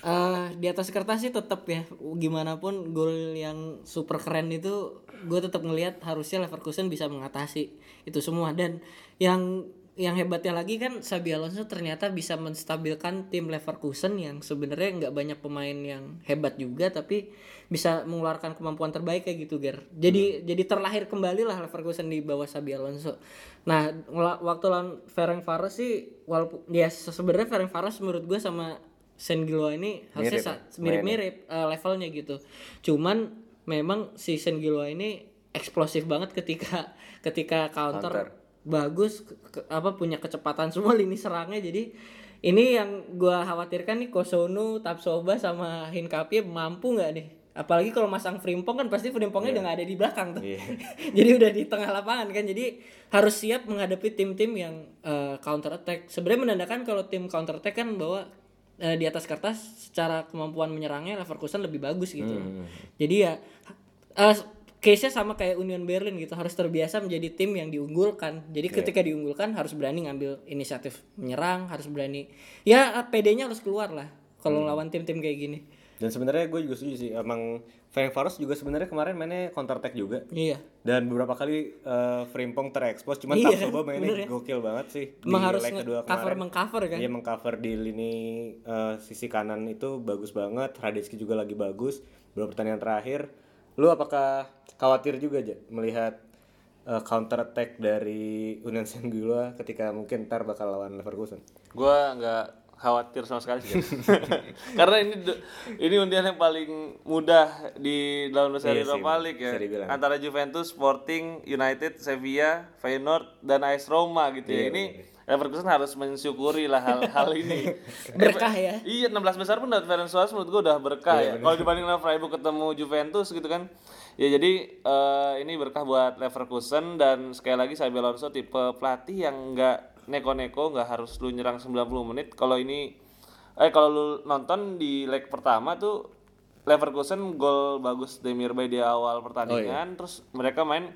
Eh, di atas kertas sih tetap ya gimana pun gol yang super keren itu gue tetap ngelihat harusnya Leverkusen bisa mengatasi itu semua dan yang yang hebatnya lagi kan Xabi Alonso ternyata bisa menstabilkan tim Leverkusen yang sebenarnya nggak banyak pemain yang hebat juga tapi bisa mengeluarkan kemampuan terbaik kayak gitu Ger. Jadi jadi terlahir kembali lah Leverkusen di bawah Xabi Alonso. Nah, waktu lawan Ferencvaros sih walaupun ya se- sebenarnya Ferencvaros menurut gue sama Sen Gilwa ini harusnya ya, mirip-mirip eh, levelnya gitu. Cuman memang si Sen Gilwa ini eksplosif banget ketika ketika counter, Counter. Bagus ke- apa punya kecepatan semua lini serangnya jadi ini yang gua khawatirkan nih Kosono, Tapsoba sama Hinkapie mampu nggak nih? Apalagi kalau masang Frimpong kan pasti Frimpongnya udah nggak ada di belakang tuh. Iya. jadi udah di tengah lapangan kan. Jadi harus siap menghadapi tim-tim yang eh, counter attack. Sebenarnya menandakan kalau tim counter attack kan bahwa eh, di atas kertas secara kemampuan menyerangnya Leverkusen lebih bagus gitu. Jadi ya eh, case-nya sama kayak Union Berlin gitu, harus terbiasa menjadi tim yang diunggulkan. Jadi ketika diunggulkan harus berani ngambil inisiatif menyerang, harus berani ya PD-nya harus keluar lah kalau lawan tim-tim kayak gini. Dan sebenarnya gue juga setuju sih, emang Ferencvaros juga sebenarnya kemarin mainnya counter attack juga. Iya. Dan beberapa kali eh, Frimpong terekspos, cuman Iya, Tapsoba mainnya bener ya. gokil banget sih. Emang Di harus leg kedua cover kemarin. mengcover kan? Iya mengcover di lini eh, sisi kanan itu bagus banget. Radetski juga lagi bagus. Beberapa pertandingan terakhir, lu apakah khawatir juga aja melihat eh, counter attack dari Union Saint ketika mungkin ntar bakal lawan Leverkusen? Gua nggak khawatir sama sekali sih. Karena ini ini undian yang paling mudah di dalam seri Iya sih, Europa League ya. Antara Juventus, Sporting, United, Sevilla, Feyenoord dan AS Roma gitu Iya, ya. Ini Leverkusen harus mensyukuri lah hal-hal ini. Berkah ya. Iya 16 besar pun dapat Ferencvaros menurut gua udah berkah ya. Kalau dibanding dengan Freiburg ketemu Juventus gitu kan. Ya jadi eh, ini berkah buat Leverkusen dan sekali lagi Xabi Alonso tipe pelatih yang enggak neko-neko, nggak harus lu nyerang 90 menit. Kalau ini eh kalau lu nonton di leg pertama tuh Leverkusen gol bagus Demirbay di awal pertandingan terus mereka main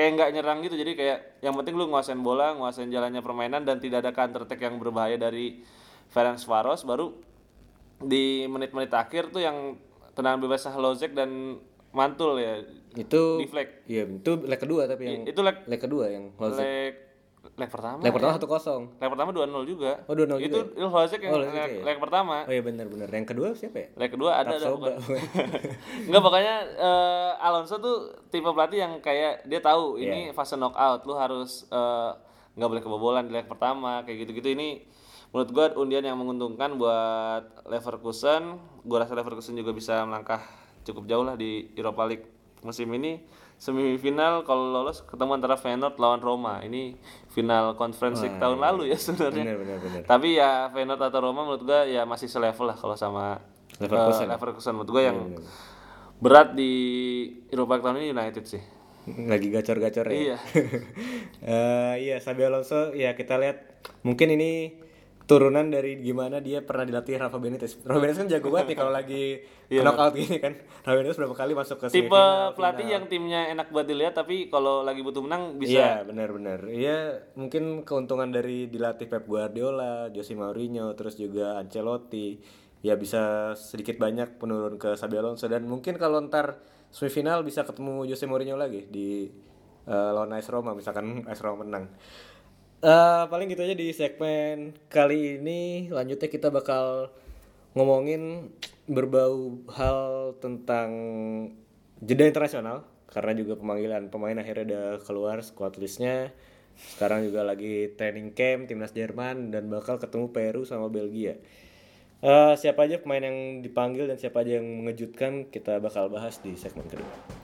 kayak nggak nyerang gitu. Jadi kayak yang penting lu nguasain bola nguasain jalannya permainan dan tidak ada counter attack yang berbahaya dari Ferencvaros baru di menit-menit akhir tuh yang tendangan bebas Lozek dan Mantul ya Itu deflect Iya, itu leg kedua tapi yang itu leg leg kedua yang Lozek. leg leg pertama Leg pertama satu kosong. leg pertama 2-0 juga Oh, 2-0 itu juga itu Lozek yang Oh, leg, ya? leg pertama Oh iya benar-benar. Yang kedua siapa ya? leg kedua ada ada Tapsoba. pokoknya. Enggak pokoknya eh, Alonso tuh tipe pelatih yang kayak dia tahu Iya. ini fase knockout lu harus eh, nggak boleh kebobolan di leg pertama kayak gitu-gitu ini menurut gua undian yang menguntungkan buat Leverkusen gua rasa Leverkusen juga bisa melangkah cukup jauh lah di Europa League musim ini semifinal kalau lolos ketemu antara Feyenoord lawan Roma ini final Conference League tahun lalu ya sebenarnya Benar benar benar. tapi ya Feyenoord atau Roma menurut gua ya masih selevel lah kalau sama Leverkusen. eh, Leverkusen menurut gua yang berat di Eropa tahun ini United sih. Lagi gacor-gacor ya. Iya. Eh, iya, Xabi Alonso ya kita lihat mungkin ini turunan dari gimana dia pernah dilatih Rafa Benitez. Rafa Benitez kan jago banget nih kalau lagi knockout gini kan. Rafa Benitez berapa kali masuk ke Tipe semifinal, pelatih final. yang timnya enak buat dilihat tapi kalau lagi butuh menang bisa Iya, benar-benar. Iya, mungkin keuntungan dari dilatih Pep Guardiola, Jose Mourinho, terus juga Ancelotti, ya bisa sedikit banyak penurun ke Xabi Alonso dan mungkin kalau ntar semifinal bisa ketemu Jose Mourinho lagi di eh, lawan AS Roma misalkan AS Roma menang. Eh, paling gitu aja di segmen kali ini. Lanjutnya kita bakal ngomongin berbau hal tentang jeda internasional karena juga pemanggilan pemain akhirnya udah keluar squad listnya. Sekarang juga lagi training camp timnas Jerman dan bakal ketemu Peru sama Belgia. Eh, siapa aja pemain yang dipanggil dan siapa aja yang mengejutkan kita bakal bahas di segmen kedua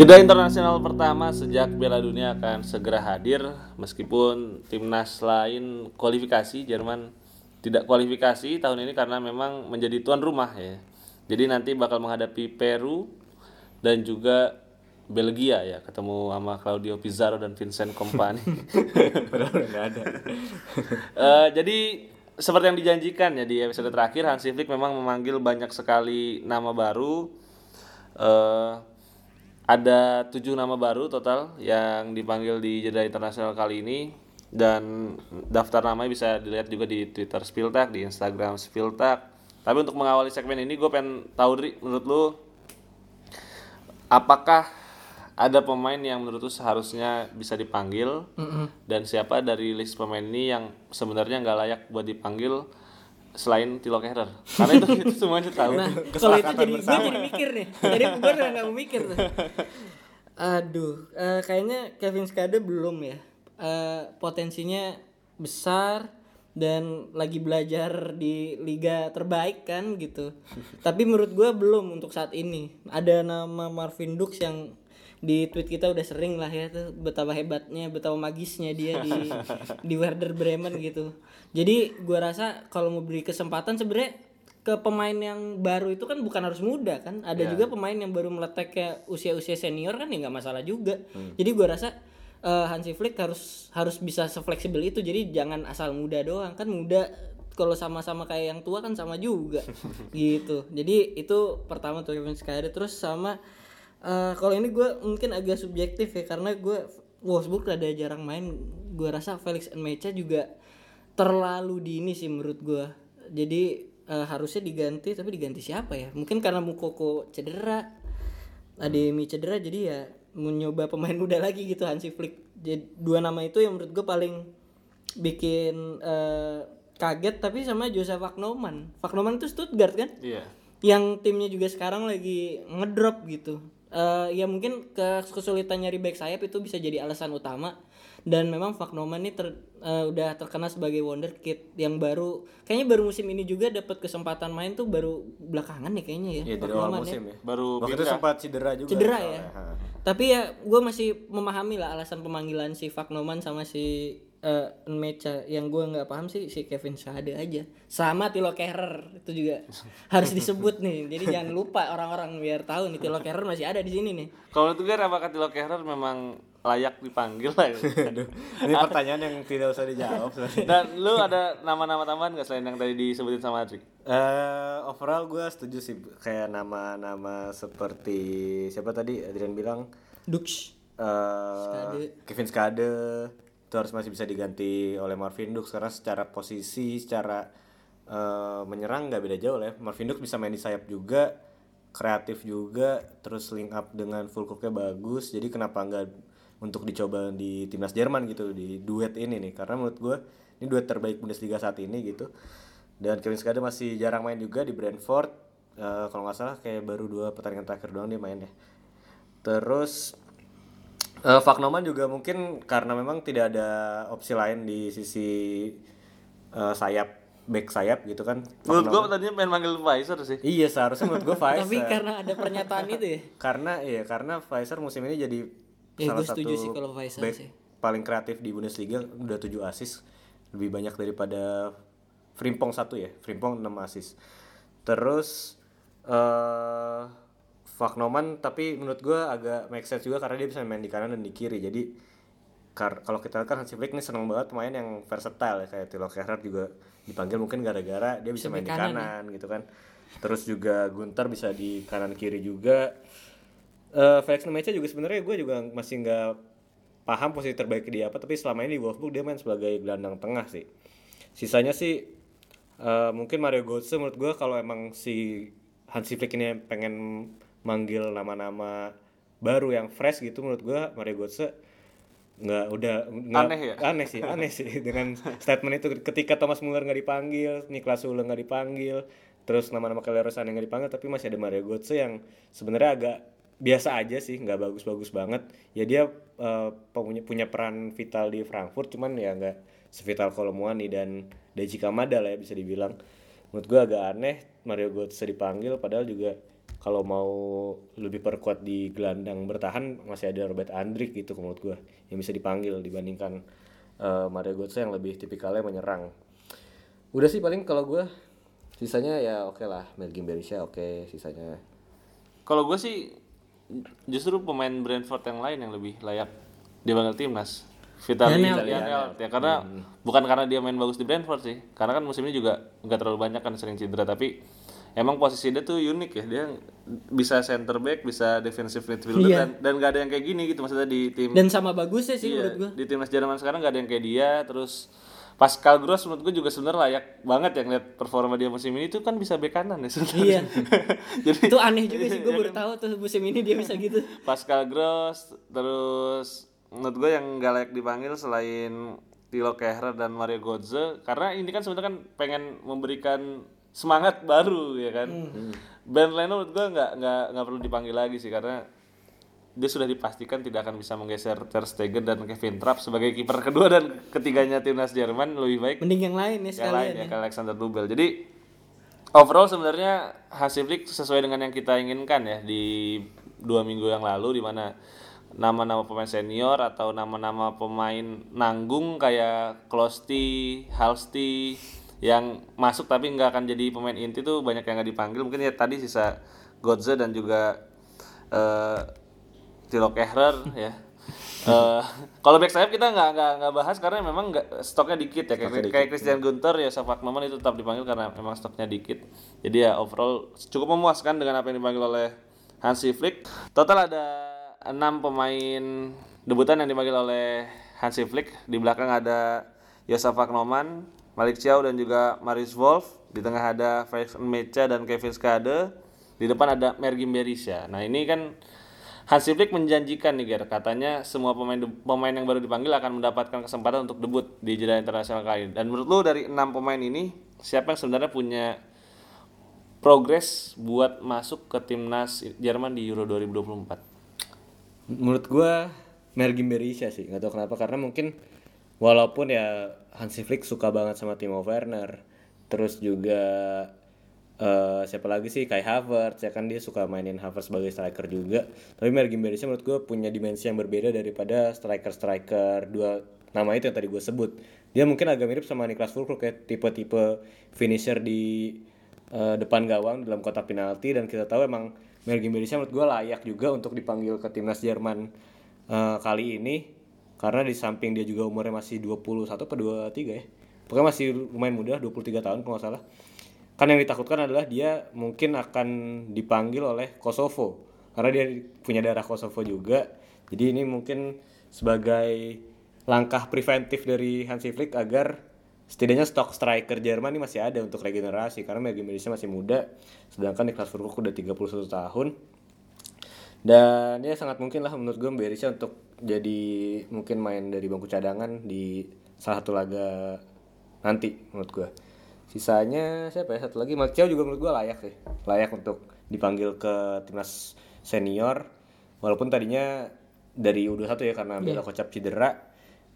Jeda internasional pertama sejak Piala Dunia akan segera hadir meskipun timnas lain kualifikasi Jerman tidak kualifikasi tahun ini karena memang menjadi tuan rumah ya. Jadi nanti bakal menghadapi Peru dan juga Belgia ya ketemu sama Claudio Pizarro dan Vincent Kompany. Padahal nggak ada. Eh, jadi seperti yang dijanjikan ya di episode terakhir Hansi Flick memang memanggil banyak sekali nama baru. Eh, ada tujuh nama baru total yang dipanggil di jeda internasional kali ini. Dan daftar namanya bisa dilihat juga di Twitter Spiltak, di Instagram Spiltak. Tapi untuk mengawali segmen ini gue pengen tahu Dri, menurut lu apakah ada pemain yang menurut lu seharusnya bisa dipanggil? Dan siapa dari list pemain ini yang sebenarnya nggak layak buat dipanggil selain Tilo Kehrer karena itu, itu semuanya tahu Nah, kalau itu jadi gue jadi mikir nih. Jadi gue udah nggak mau mikir tuh. Aduh, eh, kayaknya Kevin Skade belum ya. Eh, potensinya besar dan lagi belajar di liga terbaik kan gitu. Tapi menurut gue belum untuk saat ini. Ada nama Marvin Dux yang di tweet kita udah sering lah ya tuh betapa hebatnya, betapa magisnya dia di di Werder Bremen gitu. Jadi gua rasa kalau mau beri kesempatan sebenarnya ke pemain yang baru itu kan bukan harus muda kan. Ada juga pemain yang baru meletek kayak usia-usia senior kan ya nggak masalah juga. Jadi gua rasa eh, Hansi Flick harus harus bisa sefleksibel itu. Jadi jangan asal muda doang kan muda kalau sama-sama kayak yang tua kan sama juga gitu. Jadi itu pertama tuh Kevin terus sama Eh, kalau ini gue mungkin agak subjektif ya karena gue Wolfsburg rada jarang main. Gue rasa Felix Enmecha juga terlalu dini sih menurut gue. Jadi eh, harusnya diganti tapi diganti siapa ya? Mungkin karena Mukoko cedera, Ademi cedera jadi ya mau nyoba pemain muda lagi gitu Hansi Flick. Jadi dua nama itu yang menurut gue paling bikin eh, kaget tapi sama Joseph Wagnoman. Wagnoman itu Stuttgart kan? iya yang timnya juga sekarang lagi ngedrop gitu. Eh ya mungkin ke kesulitan nyari back sayap itu bisa jadi alasan utama dan memang Faknoman ini ter- eh, udah terkenal sebagai wonderkid yang baru kayaknya baru musim ini juga dapat kesempatan main tuh baru belakangan ya kayaknya ya. Iya dari awal Faknoman musim ya. baru Waktu itu sempat cedera juga. Cedera ya. Ha. Tapi ya gue masih memahami lah alasan pemanggilan si Faknoman sama si eh Mecha yang gue nggak paham sih si Kevin Sade aja. Sama Tilo Kehrer itu juga harus disebut nih. Jadi jangan lupa orang-orang biar tahu nih Tilo Kehrer masih ada di sini nih. Kalau itu kan apakah Tilo Kehrer memang layak dipanggil lah ya? Aduh, ini pertanyaan yang tidak usah dijawab dan lu ada nama-nama tambahan gak selain yang tadi disebutin sama Adri? Eh, overall gue setuju sih kayak nama-nama seperti siapa tadi Adrian bilang? Dux. Eh Kevin Skade itu harus masih bisa diganti oleh Marvin Dux karena secara posisi secara eh, menyerang nggak beda jauh lah ya. Marvin Dux bisa main di sayap juga kreatif juga terus link up dengan full cooknya bagus. Jadi kenapa nggak untuk dicoba di timnas Jerman gitu di duet ini nih? Karena menurut gue ini duet terbaik Bundesliga saat ini gitu. Dan Kevin Skade masih jarang main juga di Brentford. Eh, kalau nggak salah kayak baru dua pertandingan terakhir doang dia main ya. Terus eh Faknoman juga mungkin karena memang tidak ada opsi lain di sisi eh, sayap back sayap gitu kan. Menurut gua tadinya pengen manggil Pfizer sih. Iya seharusnya menurut gue Pfizer. Tapi karena ada pernyataan itu ya? Karena iya karena Pfizer musim ini jadi Ya, salah gue satu sih kalau Pfizer back sih. paling kreatif di Bundesliga udah 7 assist. Lebih banyak daripada Frimpong satu ya Frimpong 6 assist. Terus eh Faknoman tapi menurut gue agak make sense juga karena dia bisa main di kanan dan di kiri. Jadi kalau kita lihat kan Hansi Flick ini seneng banget pemain yang versatile ya kayak Tilo Kehrer juga dipanggil mungkin gara-gara dia bisa main di kanan gitu kan. Terus juga Gunter bisa di kanan kiri juga. Eh Felix Nemecha juga sebenarnya gue juga masih nggak paham posisi terbaik dia apa tapi selama ini di Wolfsburg dia main sebagai gelandang tengah sih. Sisanya sih eh, mungkin Mario Götze menurut gue kalau emang si Hansi Flick ini pengen manggil nama-nama baru yang fresh gitu menurut gue Mario Götze nggak udah nggak Aneh ya? aneh sih aneh sih. Dengan statement itu ketika Thomas Muller nggak dipanggil Niklas Sule nggak dipanggil terus nama-nama Kelly Rosane nggak dipanggil tapi masih ada Mario Götze yang sebenarnya agak biasa aja sih nggak bagus-bagus banget. Ya dia eh, punya punya peran vital di Frankfurt cuman ya nggak sevital Kolomuani dan Daiji Kamada lah ya bisa dibilang. Menurut gua agak aneh Mario Götze dipanggil padahal juga kalau mau lebih perkuat di gelandang bertahan masih ada Robert Andrik gitu menurut gua yang bisa dipanggil dibandingkan eh, Mario Götze yang lebih tipikalnya menyerang. Udah sih paling kalau gua sisanya ya oke lah Melvin Berisha oke sisanya. Kalau gue sih justru pemain Brentford yang lain yang lebih layak dipanggil timnas. Vitaly Janelt, Janelt ya karena bukan karena dia main bagus di Brentford sih. Karena kan musim ini juga nggak terlalu banyak kan sering cedera tapi emang posisi dia tuh unik ya. Dia bisa center back, bisa defensive midfielder Iya. dan dan nggak ada yang kayak gini gitu maksudnya di tim Dan sama bagusnya sih Iya, menurut gua. di timnas Jerman sekarang nggak ada yang kayak dia terus Pascal Gross menurut gue juga sebenarnya layak banget ya ngeliat performa dia musim ini tuh kan bisa bek kanan ya sebenarnya. Iya. Jadi Itu aneh juga sih gue baru tahu tuh musim ini dia bisa gitu. Pascal Gross terus menurut gue yang nggak layak dipanggil selain Tilo Kehrer dan Mario Götze karena ini kan sebenarnya kan pengen memberikan semangat baru ya kan. Ben Leno menurut gue nggak nggak nggak perlu dipanggil lagi sih karena dia sudah dipastikan tidak akan bisa menggeser Ter Stegen dan Kevin Trapp sebagai kiper kedua dan ketiganya timnas Jerman lebih baik Mending yang lain ya yang lain sekalian ya ya. Alexander Dubel. Jadi overall sebenarnya Hansi Flick sesuai dengan yang kita inginkan ya di dua minggu yang lalu di mana nama-nama pemain senior atau nama-nama pemain nanggung kayak Klosti, Halsti yang masuk tapi nggak akan jadi pemain inti tuh banyak yang nggak dipanggil mungkin ya tadi sisa Godze dan juga eh Tilo Kehrer ya. Eh, kalau back sayap kita nggak nggak nggak bahas karena memang nggak stoknya dikit ya kayak, kayak Christian Gunter ya Safak Noman itu tetap dipanggil karena memang stoknya dikit. Jadi ya overall cukup memuaskan dengan apa yang dipanggil oleh Hansi Flick. Total ada enam pemain debutan yang dipanggil oleh Hansi Flick. Di belakang ada Yosafak Noman, Malik Chiao dan juga Marius Wolf. Di tengah ada Felix Mecha dan Kevin Skade. Di depan ada Mergim Berisha. Nah ini kan Hansi Flick menjanjikan nih Ger, katanya semua pemain pemain yang baru dipanggil akan mendapatkan kesempatan untuk debut di jeda internasional kali ini. Dan menurut lu dari enam pemain ini siapa yang sebenarnya punya progres buat masuk ke timnas Jerman di Euro 2024? Menurut gua Mergim Berisha sih, nggak tahu kenapa karena mungkin walaupun ya Hansi Flick suka banget sama Timo Werner, terus juga eh siapa lagi sih? Kai Havertz ya kan? Dia suka mainin Havertz sebagai striker juga. Tapi Mergim Berisha menurut gua punya dimensi yang berbeda daripada striker-striker dua nama itu yang tadi gue sebut. Dia mungkin agak mirip sama Niklas Füllkrug kayak tipe-tipe finisher di eh, depan gawang dalam kotak penalti. Dan kita tahu emang Mergim Berisha menurut gue layak juga untuk dipanggil ke timnas Jerman eh, kali ini karena di samping dia juga umurnya masih 21 atau 23 ya. Pokoknya masih lumayan muda 23 tahun kalau nggak salah. Kan yang ditakutkan adalah dia mungkin akan dipanggil oleh Kosovo. Karena dia punya darah Kosovo juga. Jadi ini mungkin sebagai langkah preventif dari Hansi Flick agar setidaknya stok striker Jerman ini masih ada untuk regenerasi. Karena Mergim Berisha masih muda. Sedangkan Niklas Füllkrug udah 31 tahun. Dan ya sangat mungkin lah menurut gue Berisha untuk jadi mungkin main dari bangku cadangan di salah satu laga nanti menurut gue sisanya siapa ya? Satu lagi Martial juga menurut gue layak sih. Layak untuk dipanggil ke timnas senior. Walaupun tadinya dari U21 ya karena Bela Kocap cedera.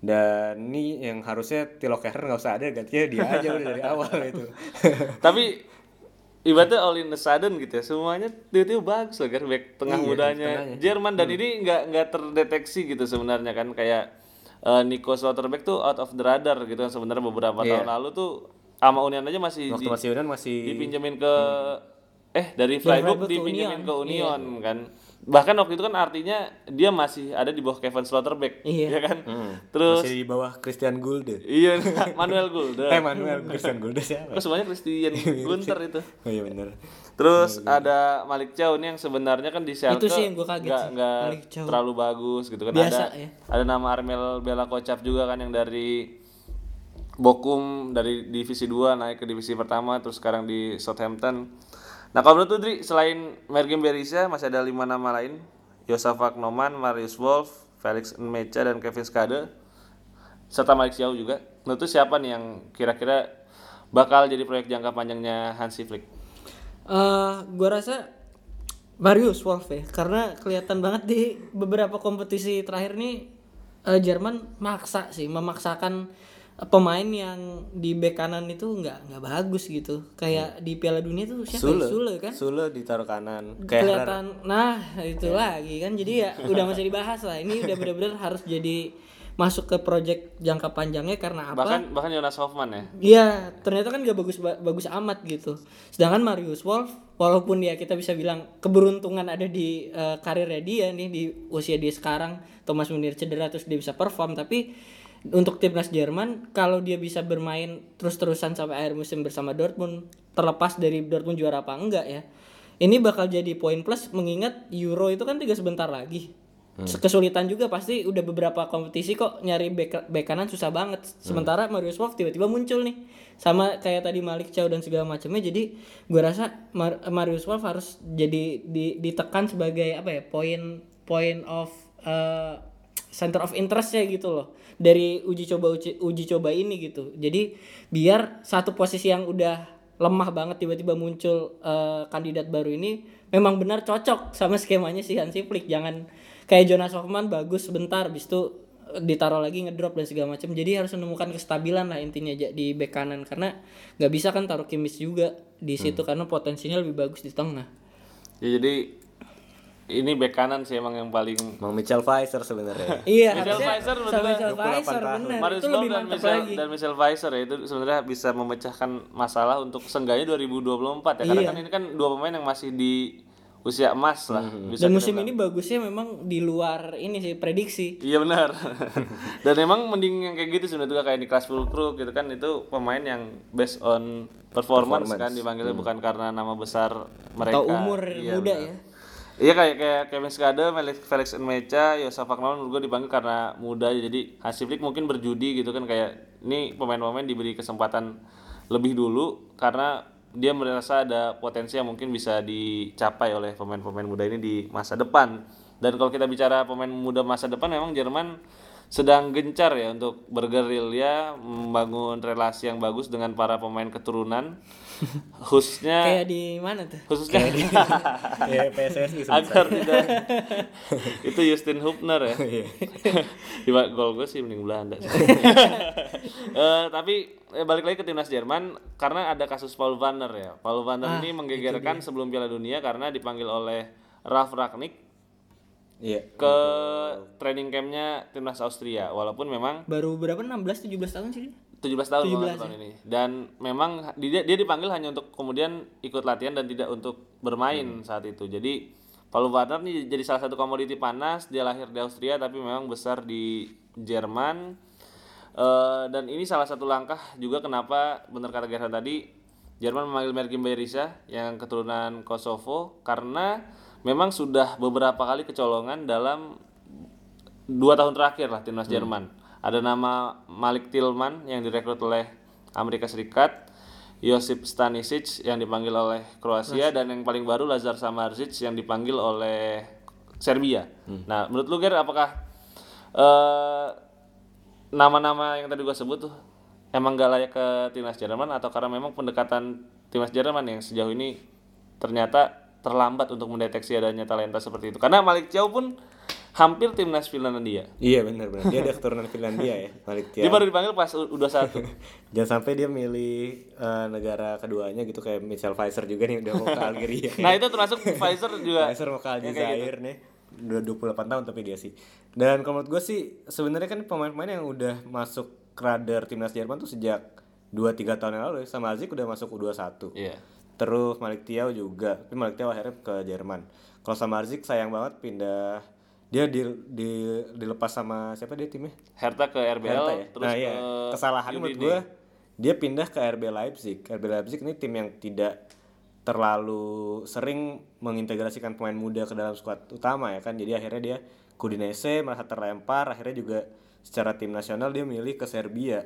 Dan ini yang harusnya Tilo Kehrer nggak usah ada gantinya dia aja udah dari awal itu Tapi ibaratnya all in a sudden gitu ya. Semuanya tiba-tiba bagus loh kan? Back tengah Iya, mudanya. tengahnya. Jerman dan ini nggak nggak terdeteksi gitu sebenarnya kan? Kayak eh, Nico Slotterbeck tuh out of the radar gitu kan sebenarnya beberapa Iya. tahun lalu tuh sama Union aja masih waktu di- masih Yunan masih dipinjemin ke eh dari Freiburg Freiburg ke dipinjemin Union. ke Union kan bahkan waktu itu kan artinya dia masih ada di bawah Kevin Slotterbeck Iya. ya kan? Terus masih di bawah Christian Gulde. Iya Manuel Gulde. Eh Manuel Christian Gulde siapa? Kok semuanya Christian Gunter itu? Oh iya bener. Terus ada Malik Chow nih yang sebenarnya kan di Schalke Itu sih yang gua kaget nggak sih, nggak Malik Chow. terlalu bagus gitu kan. Biasa, ada ya. ada nama Armel Bella Kocap juga kan yang dari Bokum dari divisi 2 naik ke divisi pertama terus sekarang di Southampton. Nah kalau menurut Udri selain Mergim Berisha masih ada lima nama lain Yosafak Noman, Marius Wolf, Felix Mecha dan Kevin Skade serta Malik Chow juga. Menurut lu siapa nih yang kira-kira bakal jadi proyek jangka panjangnya Hansi Flick? Eh, gua rasa Marius Wolf ya, karena kelihatan banget di beberapa kompetisi terakhir nih eh, Jerman maksa sih, memaksakan pemain yang di bek kanan itu nggak nggak bagus gitu. Kayak di Piala Dunia tuh siapa? ya? Sule Sule kan? Sule ditaruh kanan kelihatan nah itu lagi kan jadi ya udah masih dibahas lah ini udah bener-bener harus jadi masuk ke project jangka panjangnya karena apa? Bahkan bahkan Jonas Hoffman ya. Iya, ternyata kan gak bagus bagus amat gitu. Sedangkan Marius Wolf, walaupun ya kita bisa bilang keberuntungan ada di eh, karirnya dia nih di usia dia sekarang, Thomas Munir cedera terus dia bisa perform, tapi untuk timnas Jerman kalau dia bisa bermain terus-terusan sampai akhir musim bersama Dortmund, terlepas dari Dortmund juara apa enggak ya, ini bakal jadi poin plus mengingat Euro itu kan tiga sebentar lagi. Kesulitan juga pasti udah beberapa kompetisi kok nyari bek, bek kanan susah banget. Sementara Marius Wolf tiba-tiba muncul nih. Sama kayak tadi Malik Chow dan segala macamnya. Jadi gua rasa Mar- Marius Wolf harus jadi di- ditekan sebagai apa ya? Point point of eh, center of interestnya gitu loh. Dari uji coba uji, uji coba ini gitu. Jadi biar satu posisi yang udah lemah banget tiba-tiba muncul eh, kandidat baru ini memang benar cocok sama skemanya si Hansi Flick. Jangan kayak Jonas Hoffman bagus sebentar bis itu eh, ditaruh lagi ngedrop dan segala macam jadi harus menemukan kestabilan lah intinya ja- di bek kanan. Karena nggak bisa kan taruh Kimis juga di situ karena potensinya lebih bagus di tengah. Ya, jadi ini bek kanan sih emang yang paling Mang Mitchell Pfizer sebenarnya. iya Michel harusnya Pfizer bener. Michel 28 Pfizer benar Marius dan Michel lagi dan Michel Pfizer ya itu sebenarnya bisa memecahkan masalah untuk seenggaknya 2024 ya karena Iya. kan ini kan dua pemain yang masih di usia emas lah bisa Dan musim ini bagusnya memang di luar ini sih prediksi. Iya benar. Dan emang mending yang kayak gitu sebenarnya kayak Niklas Fulkrug gitu kan itu pemain yang based on performance, kan dipanggilnya bukan karena nama besar mereka. Atau umur Iya, muda benar. ya. Iya kayak kayak Kevin Skade, Felix Felix Nmecha, Yosef Akmal menurut gue dipanggil karena muda jadi Hansi Flick mungkin berjudi gitu kan kayak ini pemain-pemain diberi kesempatan lebih dulu karena dia merasa ada potensi yang mungkin bisa dicapai oleh pemain-pemain muda ini di masa depan. Dan kalau kita bicara pemain muda masa depan memang Jerman sedang gencar ya untuk bergerilya membangun relasi yang bagus dengan para pemain keturunan khususnya Kayak di mana tuh? khususnya ya PSSI agar tidak itu Justin Hubner ya Iya. di gol gue sih mending Belanda sih. Eh, tapi eh, balik lagi ke timnas Jerman karena ada kasus Paul Vanner ya Paul Vanner ini menggegerkan sebelum Piala Dunia karena dipanggil oleh Ralf Ragnick Iya. ke training campnya timnas Austria walaupun memang Baru berapa 16 17 tahun sih dia? 17 tahun 17 kalau tahun ini. Dan memang dia dia dipanggil hanya untuk kemudian ikut latihan dan tidak untuk bermain saat itu. Jadi Paul Warner nih jadi salah satu komoditi panas. Dia lahir di Austria tapi memang besar di Jerman. Eh, dan ini salah satu langkah juga kenapa benar kata Gerhard tadi Jerman memanggil Mergim Berisha yang keturunan Kosovo karena memang sudah beberapa kali kecolongan dalam dua tahun terakhir lah timnas Jerman. Ada nama Malik Tillman yang direkrut oleh Amerika Serikat, Josip Stanisic yang dipanggil oleh Kroasia dan yang paling baru Lazar Samardzic yang dipanggil oleh Serbia. Nah, menurut lu Ger apakah eh, nama-nama yang tadi gua sebut tuh emang gak layak ke timnas Jerman atau karena memang pendekatan timnas Jerman yang sejauh ini ternyata terlambat untuk mendeteksi adanya talenta seperti itu. Karena Malik Chow pun hampir timnas Finlandia. Iya benar benar. Dia ada keturunan Finlandia ya, Malik Dia baru dipanggil pas udah satu. Jangan sampai dia milih eh, negara keduanya gitu kayak Michel Pfizer juga nih udah mau ke Algeria. nah itu termasuk Pfizer juga. Pfizer mau ke kayak gitu. Nih. Udah 28 tahun tapi dia sih. Dan kalau menurut gue sih sebenarnya kan pemain-pemain yang udah masuk radar timnas Jerman tuh sejak 2-3 tahun yang lalu ya. Sama Azik udah masuk U21. Iya. Terus Malik Tiaw juga, tapi Malik Tiaw akhirnya ke Jerman. Kalau sama Arzik sayang banget pindah dia di, di dilepas sama siapa dia timnya? Hertha ke RBL Hertha ya? terus nah, iya. ke kesalahan menurut UDD. gue dia pindah ke RB Leipzig. RB Leipzig ini tim yang tidak terlalu sering mengintegrasikan pemain muda ke dalam skuad utama ya kan. Jadi akhirnya dia Kudinese merasa terlempar, akhirnya juga secara tim nasional dia milih ke Serbia.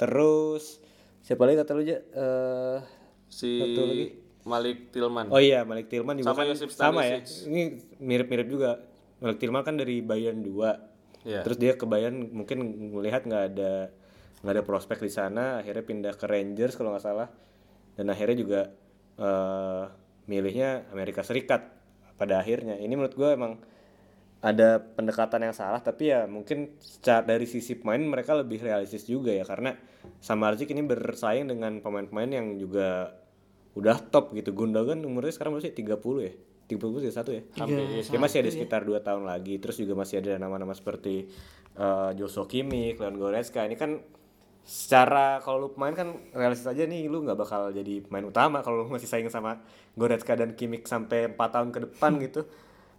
Terus siapa lagi kata lu aja? Eh si Satu lagi. Malik Tillman. Oh iya, Malik Tillman juga Sama kan sama ya. Ini mirip-mirip juga. Tillman kan dari Bayern 2. Iya. Terus dia ke Bayern mungkin melihat nggak ada nggak ada prospek di sana, akhirnya pindah ke Rangers kalau nggak salah. Dan akhirnya juga eh, milihnya Amerika Serikat pada akhirnya. Ini menurut gue emang ada pendekatan yang salah tapi ya mungkin secara dari sisi pemain mereka lebih realistis juga ya karena Samardzic ini bersaing dengan pemain-pemain yang juga udah top gitu Gundogan umurnya sekarang masih 30 ya 30 satu ya Hampir, iya. dia masih ada sekitar 2 tahun lagi terus juga masih ada nama-nama seperti eh, Joshua Kimmich, Leon Goretzka ini kan secara kalau lu pemain kan realistis aja nih lu nggak bakal jadi pemain utama kalau lu masih saing sama Goretzka dan Kimmich sampai 4 tahun ke depan gitu.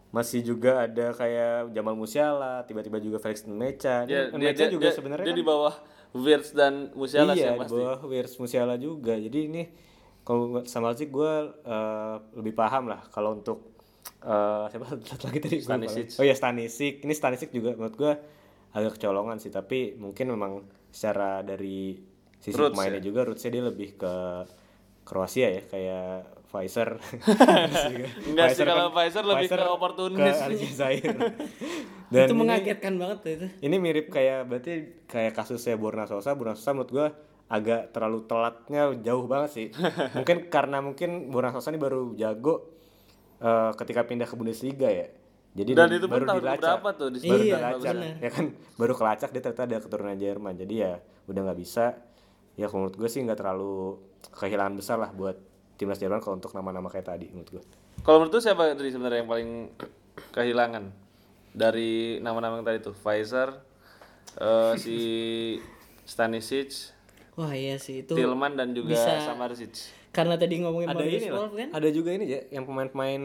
Masih juga ada kayak Jamal Musiala, tiba-tiba juga Felix Mecha. Ya, dia, dia, juga dia- sebenarnya dia kan di bawah Wirtz dan Musiala sih iya, yang di pasti. bawah Wirtz Musiala juga. Jadi ini kalau sama sih gue lebih paham lah kalau untuk eh, siapa satu lagi tadi Stanisic. Oh ya Stanisic. Ini Stanisic juga menurut gue agak kecolongan sih, tapi mungkin memang secara dari sisi Roots pemainnya ya? juga rootsnya dia lebih ke Kroasia ya kayak Pfizer. Enggak sih, kalau Pfizer lebih ke oportunis. Ke Aljazair. Dan itu ini- mengagetkan banget tuh itu. ini mirip kayak berarti kayak kasusnya Borna Sosa. Borna Sosa menurut gua agak terlalu telatnya jauh banget sih. mungkin karena mungkin Borna Sosa ini baru jago eh, ketika pindah ke Bundesliga ya. Jadi Dan di- itu pun tahun dilacak. berapa tuh di Baru Iya, dilacak. Ya kan baru kelacak dia ternyata ada keturunan Jerman. Jadi ya udah nggak bisa. Ya menurut gue sih nggak terlalu kehilangan besar lah buat timnas Jerman kalau untuk nama-nama kayak tadi menurut gue. Kalau menurut lu siapa dari sebenarnya yang paling kehilangan dari nama-nama yang tadi tuh? Pfizer, eh, si Stanisic, Wah iya sih itu. Tillman dan juga bisa- Samardzic. Karena tadi ngomongin ada Magnus ini lah. Wolf kan. Ada juga ini ya yang pemain-pemain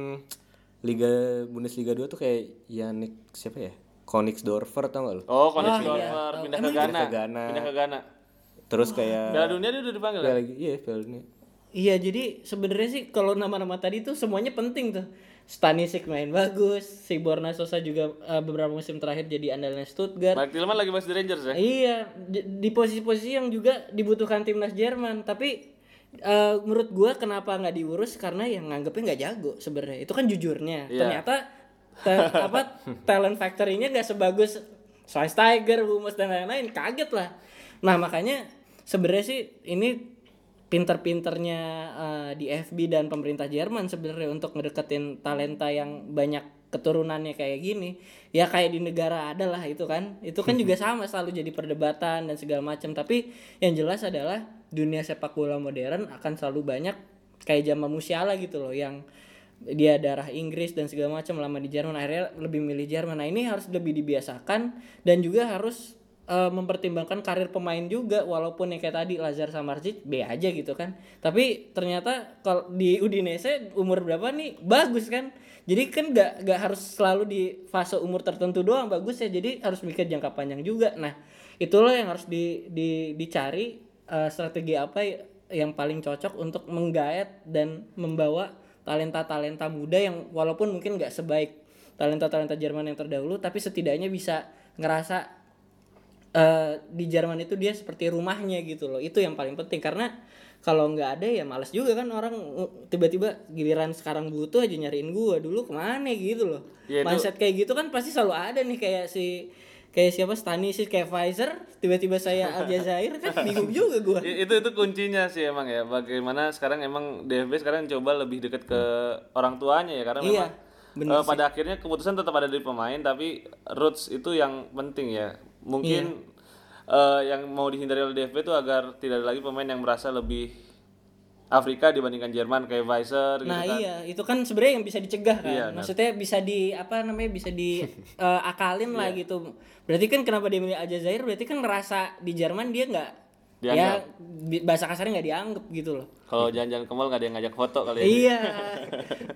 Liga Bundesliga 2 tuh kayak Yannick siapa ya? Konigsdorfer tau gak lu? Oh, Oh, iya, Dorfer tahu. pindah ke Ghana. ke Ghana. Pindah ke Ghana. Terus kayak Piala Dunia dia udah dipanggil. Piala lagi iya Piala Dunia. Iya jadi sebenarnya sih kalau nama-nama tadi tuh semuanya penting tuh. Stanisic main bagus, si Borna Sosa juga eh, beberapa musim terakhir jadi andalan Stuttgart. Mike Tillman lagi masih di Rangers ya? Iya, di posisi-posisi yang juga dibutuhkan timnas Jerman, tapi eh, menurut gua kenapa nggak diurus karena yang nganggepnya nggak jago sebenarnya. Itu kan jujurnya. Iya. Ternyata ta- apa talent factory-nya nggak sebagus Schweinsteiger, Hummels dan lain-lain. Kaget lah. Nah, makanya sebenarnya sih ini pinter-pinternya eh, di FB dan pemerintah Jerman sebenarnya untuk ngedeketin talenta yang banyak keturunannya kayak gini. Ya kayak di negara ada lah itu kan. Itu kan juga sama selalu jadi perdebatan dan segala macam. Tapi yang jelas adalah dunia sepak bola modern akan selalu banyak kayak zaman Musiala gitu loh yang dia darah Inggris dan segala macam lama di Jerman akhirnya lebih milih Jerman. Nah ini harus lebih dibiasakan dan juga harus eh, mempertimbangkan karir pemain juga walaupun yang kayak tadi Lazar Samardzic B aja gitu kan. Tapi ternyata kalau di Udinese umur berapa nih? Bagus kan? Jadi kan gak, gak harus selalu di fase umur tertentu doang bagus ya. Jadi harus mikir jangka panjang juga. Nah itulah yang harus di, di, dicari eh, strategi apa y- yang paling cocok untuk menggaet dan membawa talenta-talenta muda yang walaupun mungkin gak sebaik talenta-talenta Jerman yang terdahulu tapi setidaknya bisa ngerasa eh, di Jerman itu dia seperti rumahnya gitu loh. Itu yang paling penting. Karena kalau nggak ada ya males juga kan orang uh, tiba-tiba giliran sekarang butuh aja nyariin gua. Dulu ke mana gitu loh. Ya, itu- mindset kayak gitu kan pasti selalu ada nih kayak si kayak siapa Stanisic kayak Pfizer. Tiba-tiba saya Aljazair kan bingung juga gua. Itu itu kuncinya sih emang ya. Bagaimana sekarang emang DFB sekarang coba lebih dekat ke orang tuanya ya. Karena Iya, memang eh, pada akhirnya keputusan tetap ada di pemain tapi roots itu yang penting ya mungkin Iya. eh, yang mau dihindari oleh DFB itu agar tidak ada lagi pemain yang merasa lebih Afrika dibandingkan Jerman kayak Weiser gitu Nah kan iya, itu kan sebenarnya yang bisa dicegah kan. Iya, nah. Maksudnya bisa di apa namanya bisa di eh, akalin lah Iya. gitu. Berarti kan kenapa dia milih Aljazair? Berarti kan ngerasa di Jerman dia nggak Dianggap. bi- bahasa kasarnya nggak dianggap gitu loh. kalau jalan-jalan ke mall nggak ada yang ngajak foto kali ya iya.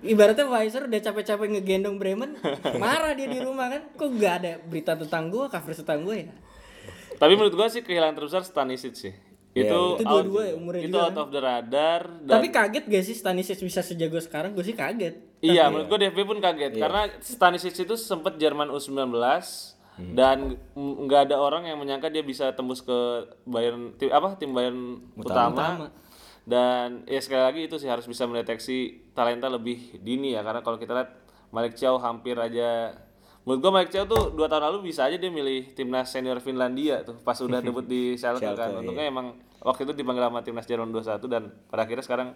Ibaratnya Weiser udah capek-capek ngegendong Bremen, marah dia di rumah kan. Kok nggak ada berita tentang gua, cover tentang gua ya? tapi menurut gua sih kehilangan terbesar Stanisic sih Iya, itu Itu dua-dua ya, umurnya itu juga out of the radar dan Tapi kaget gak sih Stanisic bisa sejago sekarang? Gue sih kaget. Iya, menurut gue DFB pun kaget karena Stanisic itu sempat Jerman U19 dan m- nggak ada orang yang menyangka dia bisa tembus ke Bayern tim apa tim Bayern utama. Dan ya sekali lagi itu sih harus bisa mendeteksi talenta lebih dini ya karena kalau kita lihat Malik Chow hampir aja menurut gue Malik Chow tuh dua tahun lalu bisa aja dia milih timnas senior Finlandia tuh pas udah debut di Schalke kan. Untungnya emang waktu itu dipanggil sama timnas Jerman 21 dan pada akhirnya sekarang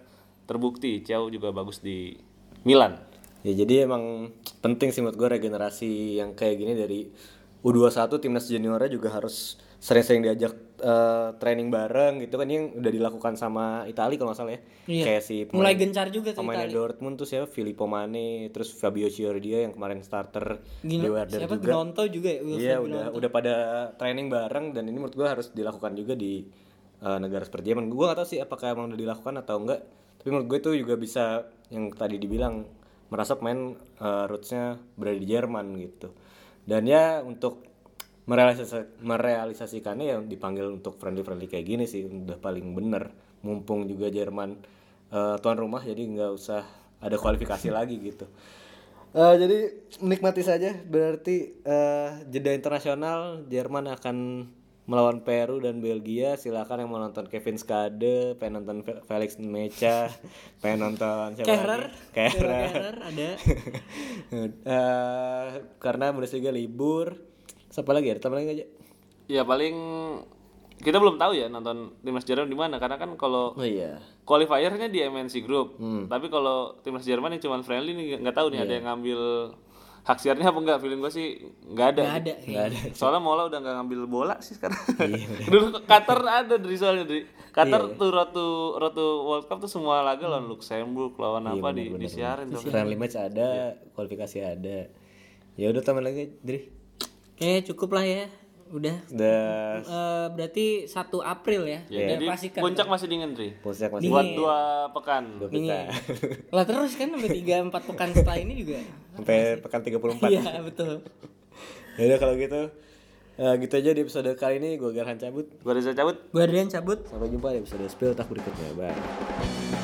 terbukti Chow juga bagus di Milan. Ya jadi emang penting sih menurut gue regenerasi yang kayak gini dari U21 timnas juniornya juga harus sering-sering diajak eh, training bareng gitu kan yang udah dilakukan sama Italia kalau nggak salah ya. Iya. Kayak si pemain- Mulai gencar juga tuh pemainnya Italia. Dortmund tuh siapa Filippo Mane, terus Fabio Chiordia yang kemarin starter Gino, di Werder siapa juga. Gnonto juga ya Wilfried Iya udah udah pada training bareng dan ini menurut gua harus dilakukan juga di eh, negara seperti Jerman. Gua gak tahu sih apakah emang udah dilakukan atau enggak. Tapi menurut gue itu juga bisa yang tadi dibilang merasa pemain eh, rootsnya berada di Jerman gitu. Dan ya untuk merealisasi, merealisasikannya yang dipanggil untuk friendly friendly kayak gini sih udah paling bener. Mumpung juga Jerman eh, tuan rumah jadi nggak usah ada kualifikasi lagi gitu. Eh, jadi menikmati saja berarti eh, jeda internasional Jerman akan melawan Peru dan Belgia silakan yang mau nonton Kevin Skade pengen nonton Fe- Felix Mecha pengen nonton siapa Kehrer, lagi? Kehrer. Kehrer ada. Eh, karena Bundesliga libur siapa lagi ada tambah lagi aja Ya paling kita belum tahu ya nonton timnas Jerman di mana karena kan kalau oh iya qualifiernya di MNC Group. Hmm. Tapi kalau timnas Jerman yang cuma friendly nih nggak tahu nih Iya. ada yang ngambil hak siarnya apa enggak? Feeling gue sih nggak ada. Nggak ada. nggak ada Soalnya Mola udah nggak ngambil bola sih sekarang. Iya, Dulu Qatar ada dari soalnya dari Qatar tuh rotu rotu World Cup tuh semua laga lawan Luxembourg lawan Iya, apa di disiarin tuh. friendly match ada kualifikasi ada ya udah tambah lagi Dri Oke, cukup lah ya. Udah. udah Eh, berarti 1 April ya. Ya, Udah jadi pastikan. puncak masih dingin Tri. puncak masih Buat dua pekan. dua pita Lah terus kan sampai 3 4 pekan setelah ini juga. sampai pekan 34 Iya, betul. ya udah kalau gitu eh, gitu aja di episode kali ini gue Garhan cabut Gua Reza cabut. Gua Adrian cabut. sampai jumpa di episode spill tak berikutnya bye